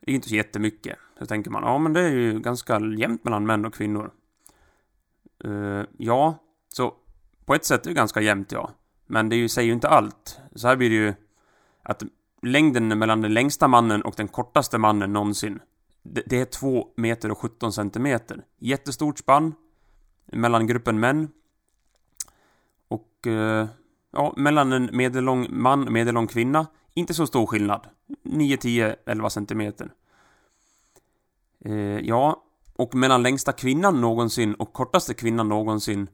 det är inte så jättemycket. Så tänker man, ja men det är ju ganska jämnt mellan män och kvinnor. Uh, ja, så på ett sätt är det ganska jämnt ja. Men det säger ju inte allt. Så här blir det ju att längden mellan den längsta mannen och den kortaste mannen någonsin det, det är 2 meter och 17 centimeter. Jättestort spann mellan gruppen män och eh, ja, mellan en medellång man och medellång kvinna, inte så stor skillnad. 9, 10, 11 centimeter. Eh, ja, Och mellan längsta kvinnan någonsin och kortaste kvinnan någonsin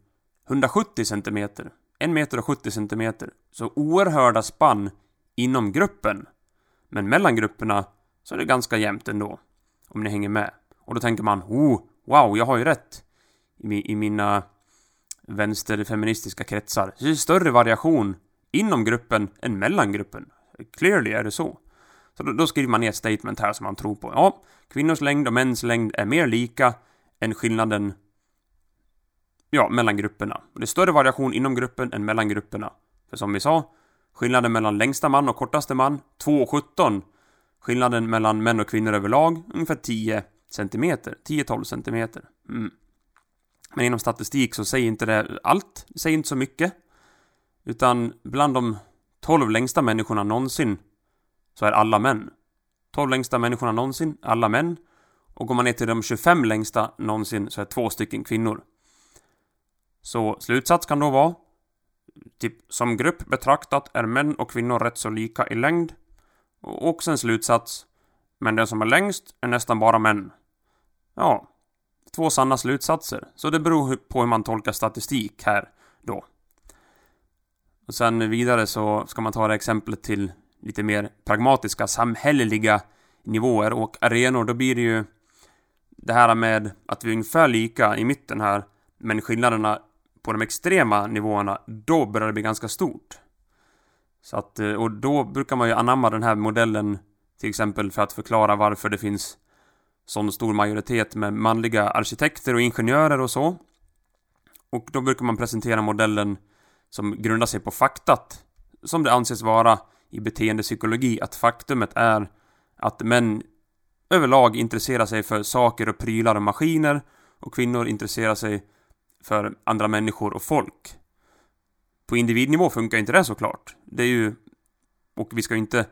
170 centimeter. 1 meter och 70 centimeter. Så oerhörda spann inom gruppen. Men mellan grupperna så är det ganska jämnt ändå. Om ni hänger med. Och då tänker man, oh, wow, jag har ju rätt. I, i mina vänsterfeministiska kretsar. Så det är större variation inom gruppen än mellan gruppen. Clearly är det så. Så då, då skriver man ner ett statement här som man tror på. Ja, kvinnors längd och mäns längd är mer lika än skillnaden ja, mellan grupperna. Och det är större variation inom gruppen än mellan grupperna. För som vi sa, skillnaden mellan längsta man och kortaste man, 2,17. Skillnaden mellan män och kvinnor överlag, ungefär 10 centimeter. 10-12 centimeter. Mm. Men inom statistik så säger inte det allt, det säger inte så mycket. Utan bland de 12 längsta människorna någonsin så är alla män. 12 längsta människorna någonsin, alla män. Och går man ner till de 25 längsta någonsin så är två stycken kvinnor. Så slutsats kan då vara typ som grupp betraktat är män och kvinnor rätt så lika i längd. Och också en slutsats men den som är längst är nästan bara män. Ja, två sanna slutsatser. Så det beror på hur man tolkar statistik här då. Och sen vidare så ska man ta det exemplet till lite mer pragmatiska samhälleliga nivåer och arenor. Då blir det ju det här med att vi är ungefär lika i mitten här men skillnaderna på de extrema nivåerna, då börjar det bli ganska stort. Så att, eh, och då brukar man ju anamma den här modellen till exempel för att förklara varför det finns sån stor majoritet med manliga arkitekter och ingenjörer och så. Och då brukar man presentera modellen som grundar sig på faktat, som det anses vara i beteendepsykologi, att faktumet är att män överlag intresserar sig för saker och prylar och maskiner och kvinnor intresserar sig för andra människor och folk. På individnivå funkar inte det såklart. Det är ju... Och vi ska ju inte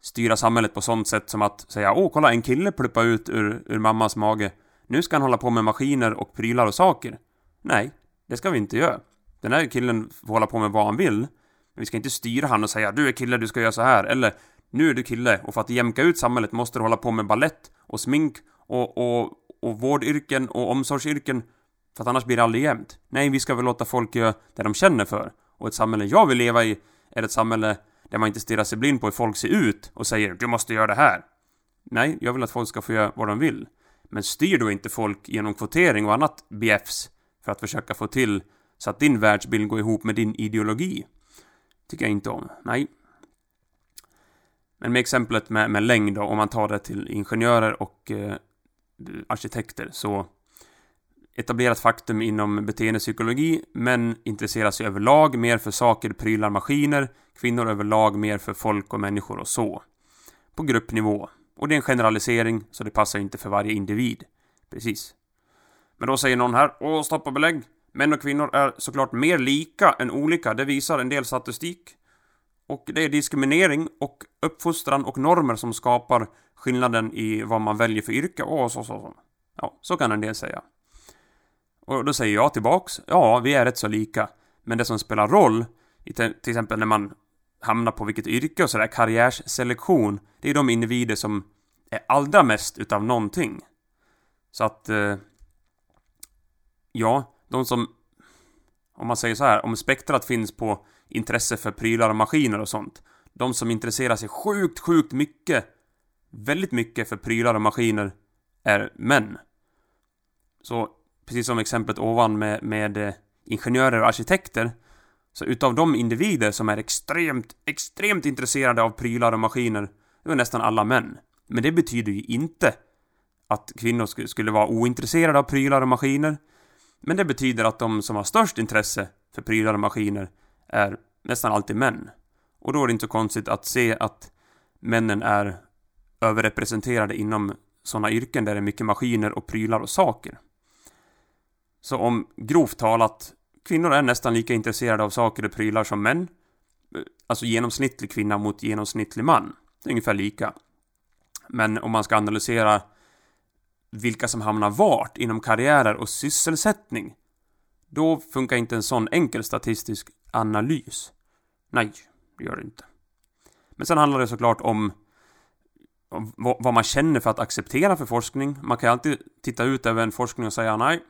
styra samhället på sånt sätt som att säga Åh, kolla en kille pluppa ut ur, ur mammas mage. Nu ska han hålla på med maskiner och prylar och saker. Nej, det ska vi inte göra. Den här killen får hålla på med vad han vill. Men vi ska inte styra han och säga Du är kille, du ska göra så här. Eller Nu är du kille och för att jämka ut samhället måste du hålla på med ballett och smink och, och, och vårdyrken och omsorgsyrken. För att annars blir det aldrig jämnt. Nej, vi ska väl låta folk göra det de känner för. Och ett samhälle jag vill leva i är ett samhälle där man inte stirrar sig blind på hur folk ser ut och säger du måste göra det här. Nej, jag vill att folk ska få göra vad de vill. Men styr då inte folk genom kvotering och annat BFs för att försöka få till så att din världsbild går ihop med din ideologi. Tycker jag inte om. Nej. Men med exemplet med, med längd då, om man tar det till ingenjörer och eh, arkitekter så etablerat faktum inom beteendepsykologi. men intresserar sig överlag mer för saker, prylar, maskiner. Kvinnor överlag mer för folk och människor och så. På gruppnivå. Och det är en generalisering, så det passar inte för varje individ. Precis. Men då säger någon här, åh, stopp och belägg. Män och kvinnor är såklart mer lika än olika, det visar en del statistik. Och det är diskriminering och uppfostran och normer som skapar skillnaden i vad man väljer för yrke. Åh, så, så, så. Ja, så kan en del säga. Och då säger jag tillbaks, ja, vi är rätt så lika. Men det som spelar roll, till exempel när man hamnar på vilket yrke och sådär, karriärsselektion, det är de individer som är allra mest utav någonting. Så att, eh, ja, de som, om man säger så här, om spektrat finns på intresse för prylar och maskiner och sånt. De som intresserar sig sjukt, sjukt mycket, väldigt mycket för prylar och maskiner är män. Så precis som exemplet ovan med, med eh, ingenjörer och arkitekter, så utav de individer som är extremt, extremt intresserade av prylar och maskiner, det är nästan alla män. Men det betyder ju inte att kvinnor skulle vara ointresserade av prylar och maskiner. Men det betyder att de som har störst intresse för prylar och maskiner är nästan alltid män. Och då är det inte så konstigt att se att männen är överrepresenterade inom sådana yrken där det är mycket maskiner och prylar och saker. Så om grovt talat, kvinnor är nästan lika intresserade av saker och prylar som män. Alltså genomsnittlig kvinna mot genomsnittlig man. Det är ungefär lika. Men om man ska analysera vilka som hamnar vart inom karriärer och sysselsättning. Då funkar inte en sån enkel statistisk analys. Nej, det gör det inte. Men sen handlar det såklart om vad, vad man känner för att acceptera för forskning. Man kan ju alltid titta ut över en forskning och säga nej.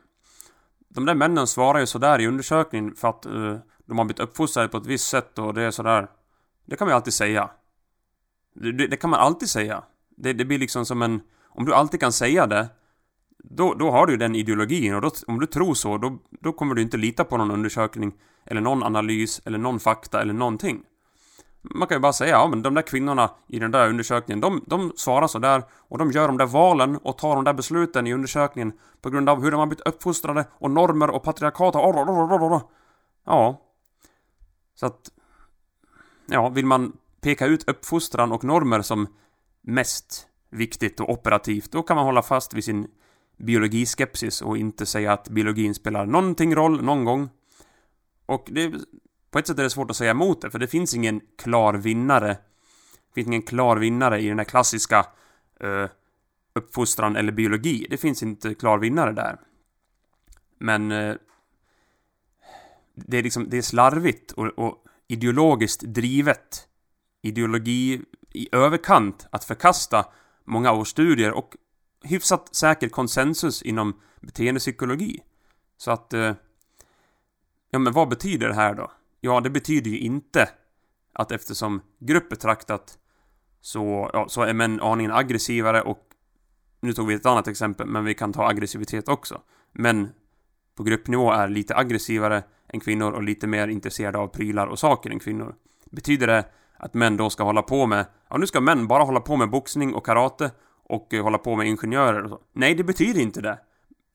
De där männen svarar ju sådär i undersökningen för att uh, de har blivit uppfostrade på ett visst sätt och det är sådär. Det kan man ju alltid säga. Det, det, det kan man alltid säga. Det, det blir liksom som en... Om du alltid kan säga det då, då har du ju den ideologin och då, om du tror så, då, då kommer du inte lita på någon undersökning eller någon analys eller någon fakta eller någonting. Man kan ju bara säga, ja men de där kvinnorna i den där undersökningen, de, de svarar sådär och de gör de där valen och tar de där besluten i undersökningen på grund av hur de har blivit uppfostrade och normer och patriarkat och Ja. Så att... Ja, vill man peka ut uppfostran och normer som mest viktigt och operativt, då kan man hålla fast vid sin biologiskepsis och inte säga att biologin spelar någonting roll någon gång. Och det, på ett sätt är det svårt att säga emot det, för det finns ingen klar vinnare. Det finns ingen klar vinnare i den här klassiska uh, uppfostran eller biologi. Det finns inte klar vinnare där. Men uh, det är liksom, det är slarvigt och, och ideologiskt drivet. Ideologi i överkant att förkasta många års studier och hyfsat säker konsensus inom beteendepsykologi. Så att... Eh, ja, men vad betyder det här då? Ja, det betyder ju inte att eftersom grupp betraktat så, ja, så är män aningen aggressivare och nu tog vi ett annat exempel, men vi kan ta aggressivitet också. Män på gruppnivå är lite aggressivare än kvinnor och lite mer intresserade av prylar och saker än kvinnor. Betyder det att män då ska hålla på med, ja nu ska män bara hålla på med boxning och karate och eh, hålla på med ingenjörer och så. Nej, det betyder inte det.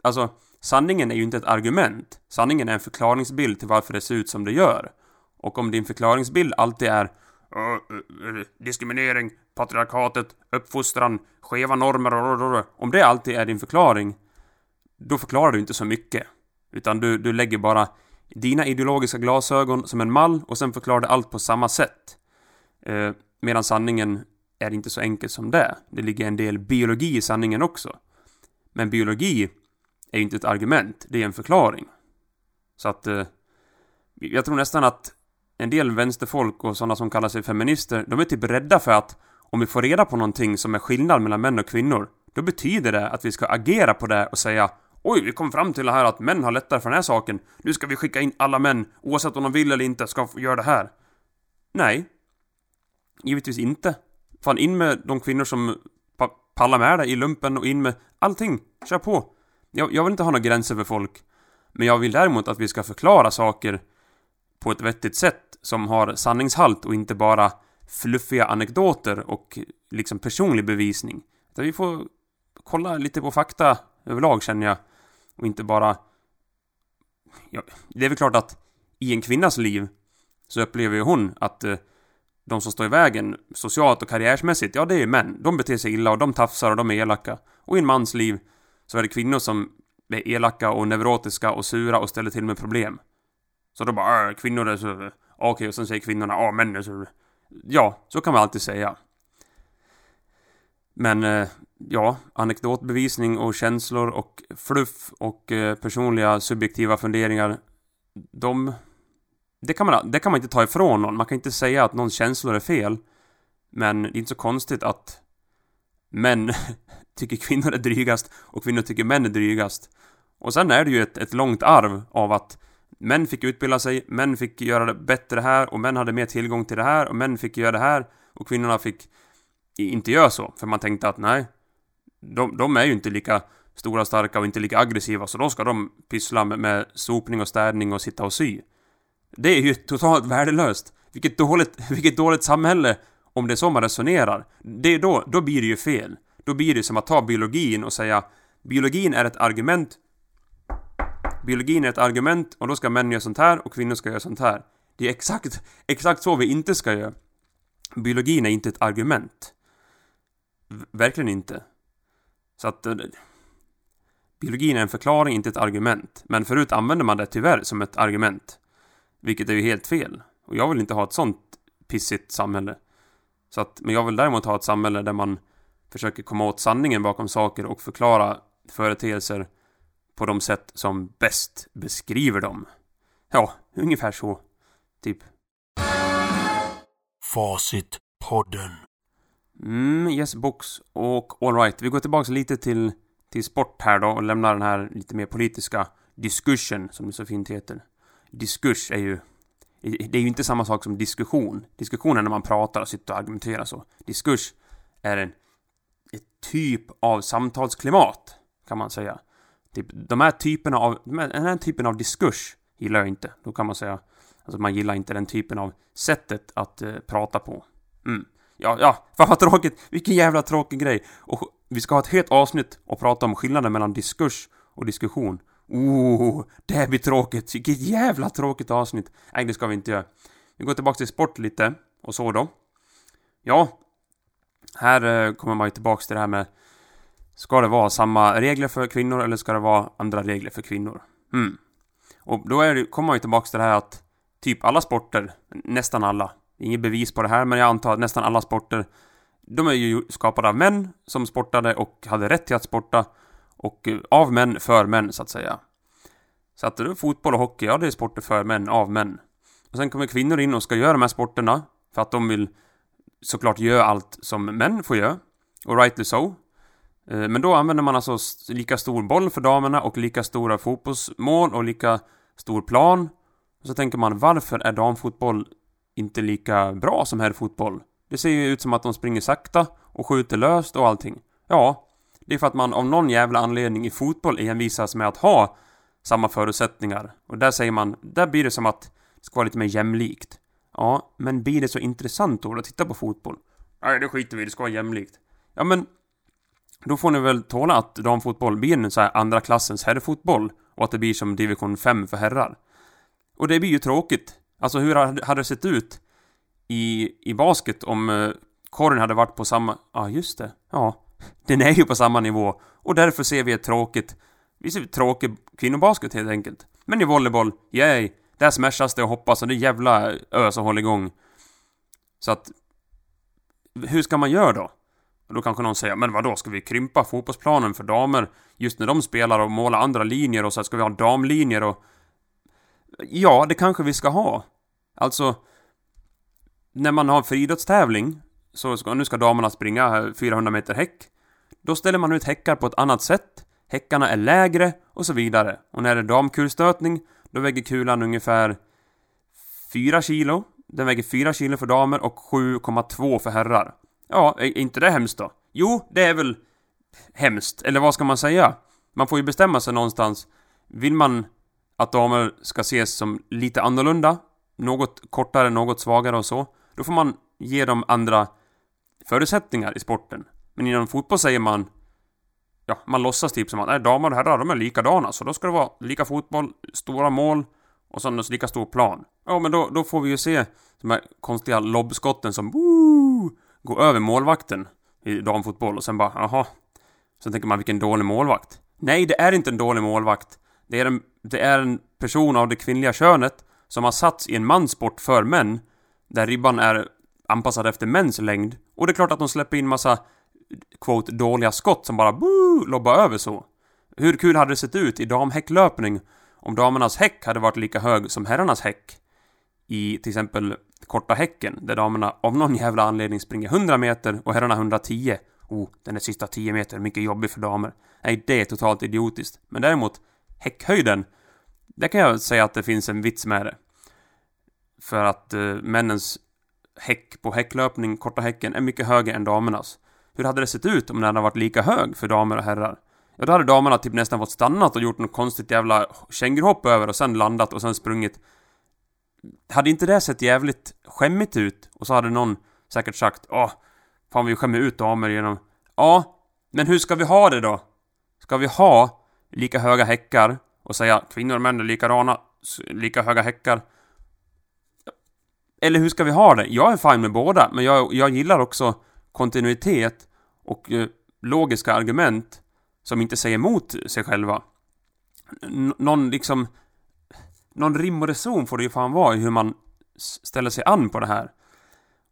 Alltså, sanningen är ju inte ett argument. Sanningen är en förklaringsbild till varför det ser ut som det gör. Och om din förklaringsbild alltid är uh, diskriminering, patriarkatet, uppfostran, skeva normer, om det alltid är din förklaring, då förklarar du inte så mycket. Utan du, du lägger bara dina ideologiska glasögon som en mall och sen förklarar du allt på samma sätt. Eh, medan sanningen är inte så enkel som det. Det ligger en del biologi i sanningen också. Men biologi är ju inte ett argument, det är en förklaring. Så att... Eh, jag tror nästan att en del vänsterfolk och sådana som kallar sig feminister, de är typ rädda för att om vi får reda på någonting som är skillnad mellan män och kvinnor, då betyder det att vi ska agera på det och säga Oj, vi kom fram till det här att män har lättare för den här saken. Nu ska vi skicka in alla män, oavsett om de vill eller inte, ska göra det här. Nej. Givetvis inte. Fan, in med de kvinnor som pallar med det i lumpen och in med allting. Kör på. Jag, jag vill inte ha några gränser för folk. Men jag vill däremot att vi ska förklara saker på ett vettigt sätt som har sanningshalt och inte bara fluffiga anekdoter och liksom personlig bevisning. Utan vi får kolla lite på fakta överlag känner jag. Och inte bara... Ja, det är väl klart att i en kvinnas liv så upplever ju hon att eh, de som står i vägen socialt och karriärmässigt, ja det är män. De beter sig illa och de tafsar och de är elaka. Och i en mans liv så är det kvinnor som är elaka och neurotiska och sura och ställer till med problem. Så då bara äh, kvinnor är så... Okej, okay, och sen säger kvinnorna ja män är så... Ja, så kan man alltid säga. Men eh, ja, anekdotbevisning och känslor och fluff och eh, personliga subjektiva funderingar. De det kan, man, det kan man inte ta ifrån någon. Man kan inte säga att någons känslor är fel. Men det är inte så konstigt att män tycker kvinnor är drygast och kvinnor tycker män är drygast. Och sen är det ju ett, ett långt arv av att män fick utbilda sig, män fick göra det bättre här och män hade mer tillgång till det här och män fick göra det här och kvinnorna fick inte göra så. För man tänkte att nej, de, de är ju inte lika stora starka och inte lika aggressiva så då ska de pyssla med, med sopning och städning och sitta och sy. Det är ju totalt värdelöst. Vilket dåligt, vilket dåligt samhälle om det är så man resonerar. Det är då, då blir det ju fel. Då blir det som att ta biologin och säga biologin är ett argument. Biologin är ett argument och då ska män göra sånt här och kvinnor ska göra sånt här. Det är exakt, exakt så vi inte ska göra. Biologin är inte ett argument. V verkligen inte. Så att... Eh, biologin är en förklaring, inte ett argument. Men förut använde man det tyvärr som ett argument. Vilket är ju helt fel. Och jag vill inte ha ett sånt pissigt samhälle. Så att, men jag vill däremot ha ett samhälle där man försöker komma åt sanningen bakom saker och förklara företeelser på de sätt som bäst beskriver dem. Ja, ungefär så. Typ. Facitpodden. Mm, yes box och alright. Vi går tillbaks lite till, till sport här då och lämnar den här lite mer politiska diskursen som det så fint heter. Diskurs är ju... Det är ju inte samma sak som diskussion. Diskussion är när man pratar och sitter och argumenterar så. Diskurs är en ett typ av samtalsklimat, kan man säga. Typ, de här typerna av, den här typen av diskurs gillar jag inte. Då kan man säga, alltså man gillar inte den typen av sättet att eh, prata på. Mm. Ja, ja, fan vad tråkigt! Vilken jävla tråkig grej! Och vi ska ha ett helt avsnitt och prata om skillnaden mellan diskurs och diskussion. Oh, det här blir tråkigt! Vilket jävla tråkigt avsnitt! Nej, det ska vi inte göra. Vi går tillbaka till sport lite, och så då. Ja, här eh, kommer man ju tillbaks till det här med Ska det vara samma regler för kvinnor eller ska det vara andra regler för kvinnor? Mm. Och då är det, kommer man ju tillbaks till det här att typ alla sporter, nästan alla, inget bevis på det här, men jag antar att nästan alla sporter de är ju skapade av män som sportade och hade rätt till att sporta och eh, av män för män så att säga. Så att då, fotboll och hockey, ja det är sporter för män, av män. Och sen kommer kvinnor in och ska göra de här sporterna för att de vill såklart göra allt som män får göra. Och rightly so. Eh, men då använder man alltså lika stor boll för damerna och lika stora fotbollsmål och lika stor plan. Och så tänker man varför är damfotboll inte lika bra som herrfotboll? Det ser ju ut som att de springer sakta och skjuter löst och allting. Ja, det är för att man av någon jävla anledning i fotboll envisas med att ha samma förutsättningar. Och där säger man, där blir det som att det ska vara lite mer jämlikt. Ja, men blir det så intressant då att titta på fotboll? Nej, det skiter vi i, det ska vara jämlikt. Ja, men då får ni väl tåla att damfotboll blir en så här andra klassens herrfotboll och att det blir som division 5 för herrar. Och det blir ju tråkigt. Alltså hur hade det sett ut i, i basket om eh, korgen korren hade varit på samma... Ja, ah, just det. Ja, den är ju på samma nivå. Och därför ser vi ett tråkigt... Vi ser tråkig kvinnobasket helt enkelt. Men i volleyboll, yay! Där smashas det och hoppas och det är jävla ö som håller igång. Så att... Hur ska man göra då? Och då kanske någon säger, men vad då ska vi krympa fotbollsplanen för damer just när de spelar och måla andra linjer och så här, ska vi ha damlinjer och... Ja, det kanske vi ska ha. Alltså... När man har en friidrottstävling, så ska, nu ska damerna springa 400 meter häck. Då ställer man ut häckar på ett annat sätt. Häckarna är lägre och så vidare. Och när det är damkulstötning, då väger kulan ungefär 4 kilo. Den väger 4 kilo för damer och 7,2 för herrar. Ja, är inte det hemskt då? Jo, det är väl hemskt. Eller vad ska man säga? Man får ju bestämma sig någonstans. Vill man att damer ska ses som lite annorlunda, något kortare, något svagare och så, då får man ge dem andra förutsättningar i sporten. Men inom fotboll säger man Ja, man låtsas typ som att nej, damer och herrar, de är likadana, så då ska det vara lika fotboll, stora mål och sen lika stor plan. Ja, men då, då får vi ju se de här konstiga lobbskotten som woo, går över målvakten i damfotboll och sen bara, jaha. Sen tänker man vilken dålig målvakt. Nej, det är inte en dålig målvakt. Det är en, det är en person av det kvinnliga könet som har satts i en manssport för män, där ribban är anpassade efter mäns längd. Och det är klart att de släpper in massa quote, dåliga skott som bara boo, lobbar över så. Hur kul hade det sett ut i damhäcklöpning om damernas häck hade varit lika hög som herrarnas häck? I till exempel korta häcken, där damerna av någon jävla anledning springer 100 meter och herrarna 110. Oh, den är sista 10 meter, mycket jobbig för damer. Nej, det är totalt idiotiskt. Men däremot, häckhöjden, där kan jag säga att det finns en vits med det. För att eh, männens häck på häcklöpning, korta häcken, är mycket högre än damernas. Hur hade det sett ut om den hade varit lika hög för damer och herrar? Ja, då hade damerna typ nästan fått stannat och gjort något konstigt jävla känguruhopp över och sen landat och sen sprungit. Hade inte det sett jävligt skämmigt ut? Och så hade någon säkert sagt Åh, fan vi skämmer ut damer genom... Ja, men hur ska vi ha det då? Ska vi ha lika höga häckar och säga kvinnor och män är likadana, lika höga häckar? Eller hur ska vi ha det? Jag är fine med båda, men jag, jag gillar också kontinuitet och eh, logiska argument som inte säger emot sig själva. N någon liksom... Någon rim och reson får det ju fan vara i hur man ställer sig an på det här.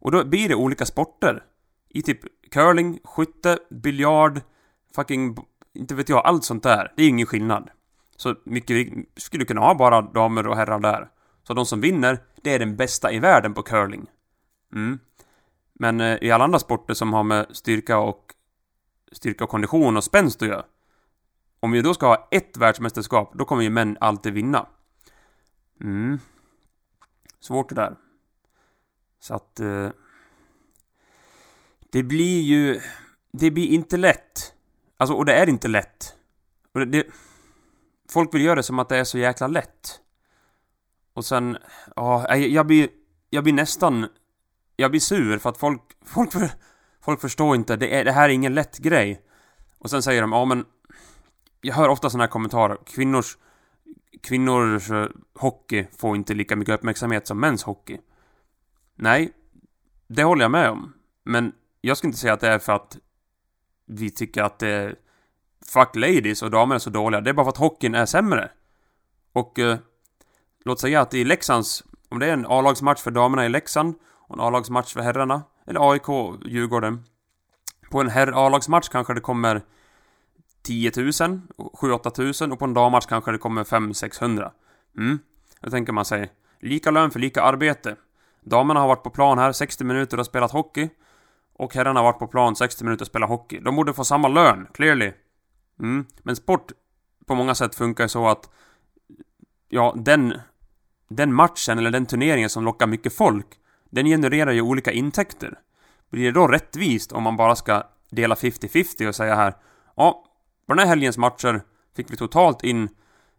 Och då blir det olika sporter. I typ curling, skytte, biljard, fucking... Inte vet jag, allt sånt där. Det är ingen skillnad. Så mycket skulle kunna ha bara damer och herrar där. Så de som vinner, det är den bästa i världen på curling. Mm. Men eh, i alla andra sporter som har med styrka och styrka och kondition och spänst att göra. Om vi då ska ha ett världsmästerskap, då kommer ju män alltid vinna. Mm. Svårt det där. Så att... Eh, det blir ju... Det blir inte lätt. Alltså, och det är inte lätt. Och det, det, folk vill göra det som att det är så jäkla lätt. Och sen... Ja, jag, jag blir... Jag blir nästan... Jag blir sur för att folk... Folk, för, folk förstår inte. Det, är, det här är ingen lätt grej. Och sen säger de, ja men... Jag hör ofta såna här kommentarer. Kvinnors... Kvinnors eh, hockey får inte lika mycket uppmärksamhet som mäns hockey. Nej, det håller jag med om. Men jag skulle inte säga att det är för att vi tycker att det är fuck ladies och damer är så dåliga. Det är bara för att hockeyn är sämre. Och eh, låt säga att i Leksands, om det är en A-lagsmatch för damerna i Leksand och en A-lagsmatch för herrarna, eller AIK, Djurgården. På en herr A-lagsmatch kanske det kommer 10 000, 7-8 000 och på en dammatch kanske det kommer 500-600. Mm. Då tänker man sig, lika lön för lika arbete. Damerna har varit på plan här 60 minuter och spelat hockey. Och herrarna har varit på plan 60 minuter och spelat hockey. De borde få samma lön, clearly. Mm. Men sport på många sätt funkar så att ja, den den matchen eller den turneringen som lockar mycket folk den genererar ju olika intäkter. Blir det då rättvist om man bara ska dela 50-50 och säga här ja, på den här helgens matcher fick vi totalt in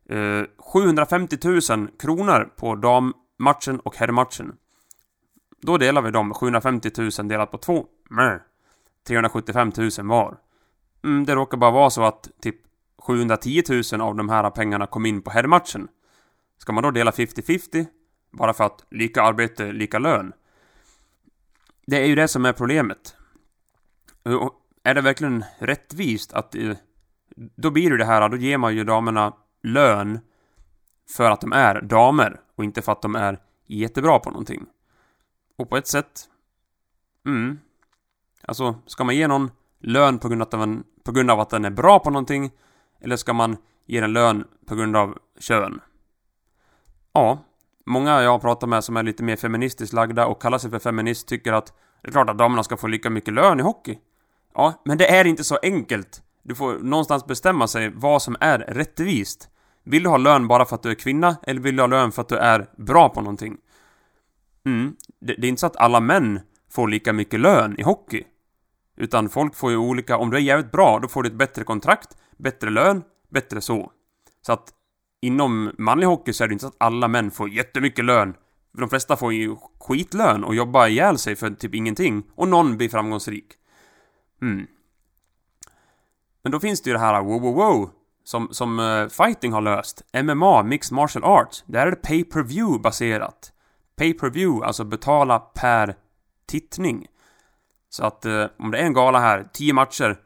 eh, 750 000 kronor på dammatchen och herrmatchen. Då delar vi dem 750 000 delat på två. Meh. 375 000 var. Mm, det råkar bara vara så att typ 710 000 av de här pengarna kom in på herrmatchen. Ska man då dela 50-50? Bara för att lika arbete, lika lön? Det är ju det som är problemet. Och är det verkligen rättvist att... Eh, då blir det det här, då ger man ju damerna lön för att de är damer och inte för att de är jättebra på någonting. Och på ett sätt... Mm. Alltså, ska man ge någon lön på grund, av att den, på grund av att den är bra på någonting? Eller ska man ge den lön på grund av kön? Ja, många jag har pratat med som är lite mer feministiskt lagda och kallar sig för feminist tycker att det är klart att damerna ska få lika mycket lön i hockey. Ja, men det är inte så enkelt. Du får någonstans bestämma sig vad som är rättvist. Vill du ha lön bara för att du är kvinna, eller vill du ha lön för att du är bra på någonting? Mm, det, det är inte så att alla män får lika mycket lön i hockey. Utan folk får ju olika, om du är jävligt bra, då får du ett bättre kontrakt, bättre lön, bättre så. Så att inom manlig hockey så är det inte så att alla män får jättemycket lön. De flesta får ju skitlön och jobbar ihjäl sig för typ ingenting. Och någon blir framgångsrik. Mm. Men då finns det ju det här wow, wow, wow. Som, som uh, fighting har löst. MMA, Mixed Martial Arts. Där är det pay per view baserat. Pay per view, alltså betala per tittning. Så att uh, om det är en gala här, 10 matcher.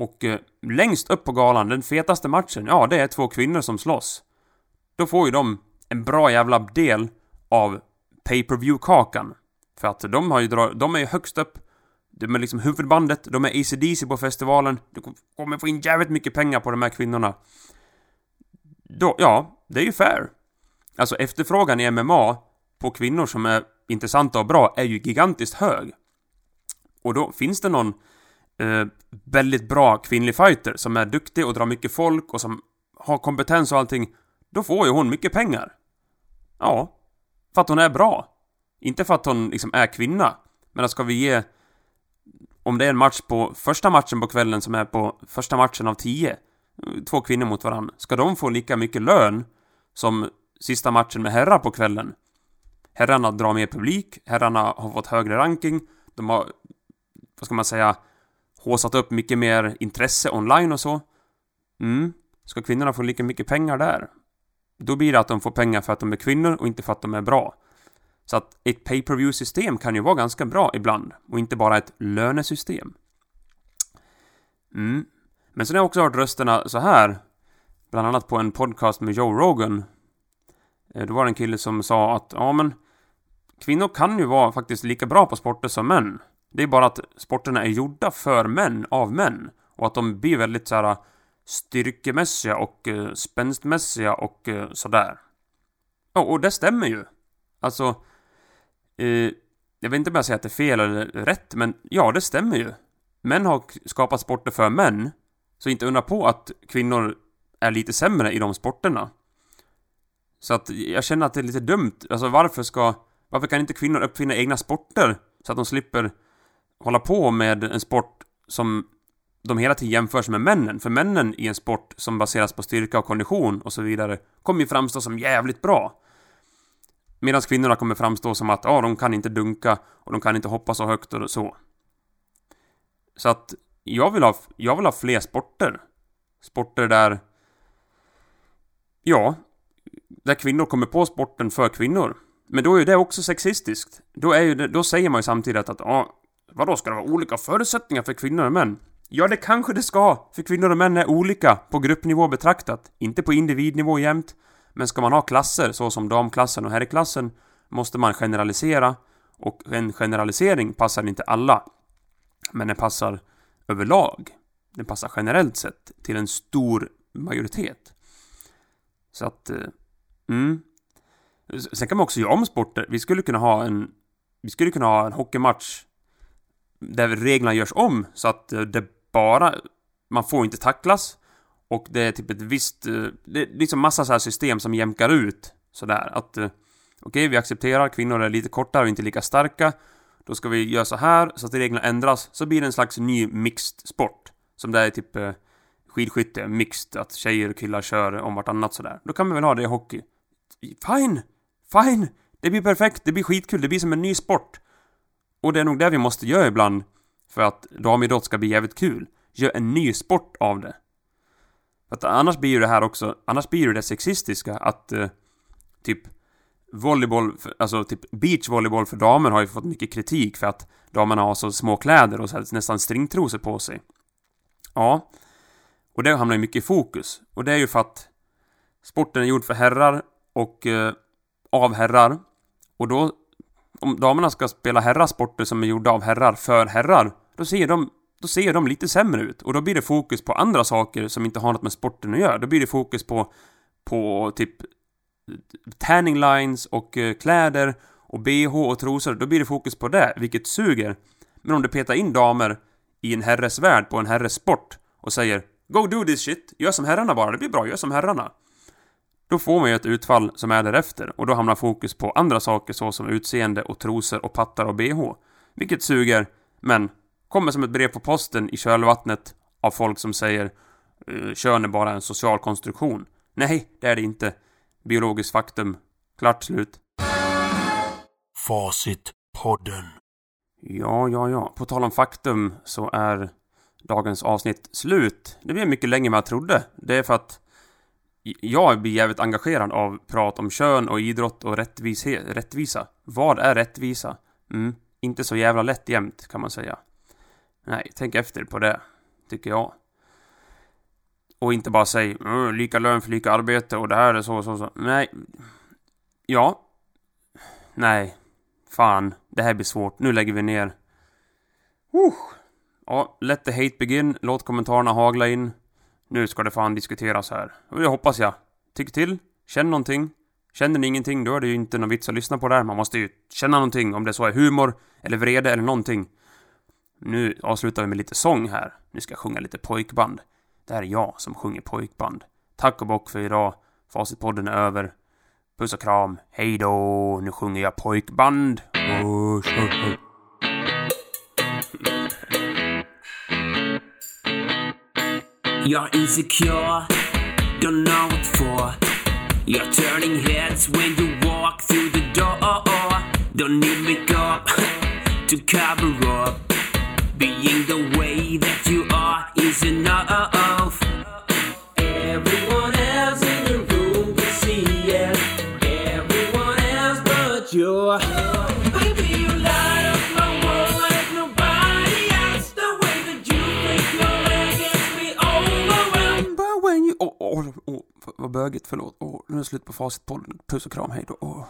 Och eh, längst upp på galan, den fetaste matchen, ja det är två kvinnor som slåss. Då får ju de en bra jävla del av pay per view kakan För att de har ju dra- de är ju högst upp. De är liksom huvudbandet, de är ACDC på festivalen. Du kommer få in jävligt mycket pengar på de här kvinnorna. Då, ja, det är ju fair. Alltså efterfrågan i MMA på kvinnor som är intressanta och bra är ju gigantiskt hög. Och då finns det någon eh, väldigt bra kvinnlig fighter som är duktig och drar mycket folk och som har kompetens och allting. Då får ju hon mycket pengar. Ja, för att hon är bra. Inte för att hon liksom är kvinna. Men ska vi ge... Om det är en match på första matchen på kvällen som är på första matchen av tio. Två kvinnor mot varandra. Ska de få lika mycket lön som sista matchen med herrar på kvällen? Herrarna drar mer publik, herrarna har fått högre ranking, de har, vad ska man säga, håsat upp mycket mer intresse online och så. Mm. Ska kvinnorna få lika mycket pengar där? Då blir det att de får pengar för att de är kvinnor och inte för att de är bra. Så att ett pay per view system kan ju vara ganska bra ibland och inte bara ett lönesystem. Mm. Men sen har jag också hört rösterna så här. Bland annat på en podcast med Joe Rogan. Eh, då var det en kille som sa att, ja men Kvinnor kan ju vara faktiskt lika bra på sporter som män. Det är bara att sporterna är gjorda för män, av män. Och att de blir väldigt så här eh, styrkemässiga och eh, spänstmässiga och eh, sådär. Ja, och det stämmer ju. Alltså, eh, Jag vet inte om jag säger att det är fel eller rätt, men ja, det stämmer ju. Män har skapat sporter för män, så inte undra på att kvinnor är lite sämre i de sporterna. Så att jag känner att det är lite dumt. Alltså varför ska... Varför kan inte kvinnor uppfinna egna sporter? Så att de slipper hålla på med en sport som de hela tiden jämförs med männen. För männen i en sport som baseras på styrka och kondition och så vidare kommer ju framstå som jävligt bra. Medan kvinnorna kommer framstå som att ja, de kan inte dunka och de kan inte hoppa så högt och så. Så att jag vill ha, jag vill ha fler sporter. Sporter där... Ja, där kvinnor kommer på sporten för kvinnor. Men då är ju det också sexistiskt. Då, är ju det, då säger man ju samtidigt att ja, vadå, ska det vara olika förutsättningar för kvinnor och män? Ja, det kanske det ska, för kvinnor och män är olika på gruppnivå betraktat, inte på individnivå jämt. Men ska man ha klasser, så som damklassen och herrklassen, måste man generalisera. Och en generalisering passar inte alla. Men den passar överlag. Den passar generellt sett till en stor majoritet. Så att... Eh, mm. Sen kan man också göra om sporter. Vi skulle kunna ha en... Vi skulle kunna ha en hockeymatch där reglerna görs om så att eh, det bara... Man får inte tacklas. Och det är typ ett visst... Eh, det är liksom massa så här system som jämkar ut. Sådär att... Okej, Okej, vi accepterar kvinnor är lite kortare och inte lika starka. Då ska vi göra så här så att reglerna ändras. Så blir det en slags ny mixed sport. Som det är typ skidskytte, mixed, att tjejer och killar kör om vartannat sådär. Då kan man väl ha det i hockey. Fine! Fine! Det blir perfekt, det blir skitkul, det blir som en ny sport. Och det är nog det vi måste göra ibland för att damidrott ska bli jävligt kul. Gör en ny sport av det. För att annars blir ju det här också, annars blir ju det sexistiska att eh, typ volleyboll, för- alltså typ beachvolleyboll för damer har ju fått mycket kritik för att damerna har så små kläder och så här, nästan stringtrosor på sig. Ja. Och det hamnar ju mycket i fokus. Och det är ju för att sporten är gjord för herrar och eh, av herrar. Och då, om damerna ska spela herrasporter som är gjorda av herrar för herrar, då ser de då ser de lite sämre ut. Och då blir det fokus på andra saker som inte har något med sporten att göra. Då blir det fokus på, på typ tanning lines och eh, kläder och bh och trosor. Då blir det fokus på det, vilket suger. Men om du petar in damer i en herres värld på en herres sport och säger Go do this shit, gör som herrarna bara, det blir bra, gör som herrarna. Då får man ju ett utfall som är därefter och då hamnar fokus på andra saker såsom utseende och trosor och pattar och bh. Vilket suger, men kommer som ett brev på posten i kölvattnet av folk som säger "Eh, kön är bara en social konstruktion. Nej, det är det inte. Biologiskt faktum. Klart slut. Facitpodden. Ja, ja, ja. På tal om faktum så är dagens avsnitt slut. Det blev mycket längre än vad jag trodde. Det är för att jag blir jävligt engagerad av prat om kön och idrott och rättvishe- rättvisa. Vad är rättvisa? Mm, inte så jävla lätt jämt kan man säga. Nej, tänk efter på det, tycker jag. Och inte bara säg "Mm, lika lön för lika arbete och det här är så och så, så. Nej. Ja. Nej. Fan, det här blir svårt. Nu lägger vi ner. Uh. Ja, let the hate begin. Låt kommentarerna hagla in. Nu ska det fan diskuteras här. Och det hoppas jag. Tyck till. Känn någonting. Känner ni ingenting, då är det ju inte någon vits att lyssna på det här. Man måste ju känna någonting, om det så är humor, eller vrede, eller någonting. Nu avslutar vi med lite sång här. Nu ska jag sjunga lite pojkband. Det här är jag som sjunger pojkband. Tack och bock för idag. Facitpodden är över. Puss och kram. Hej då. Nu sjunger jag pojkband. Usch, usch, usch. You're insecure, don't know what for. You're turning heads when you walk through the door. Don't need makeup to cover up. Being the way that you are is enough. Vad bögigt, förlåt. Oh, nu är det slut på Facitpodden. Puss och kram, hej då. Åh.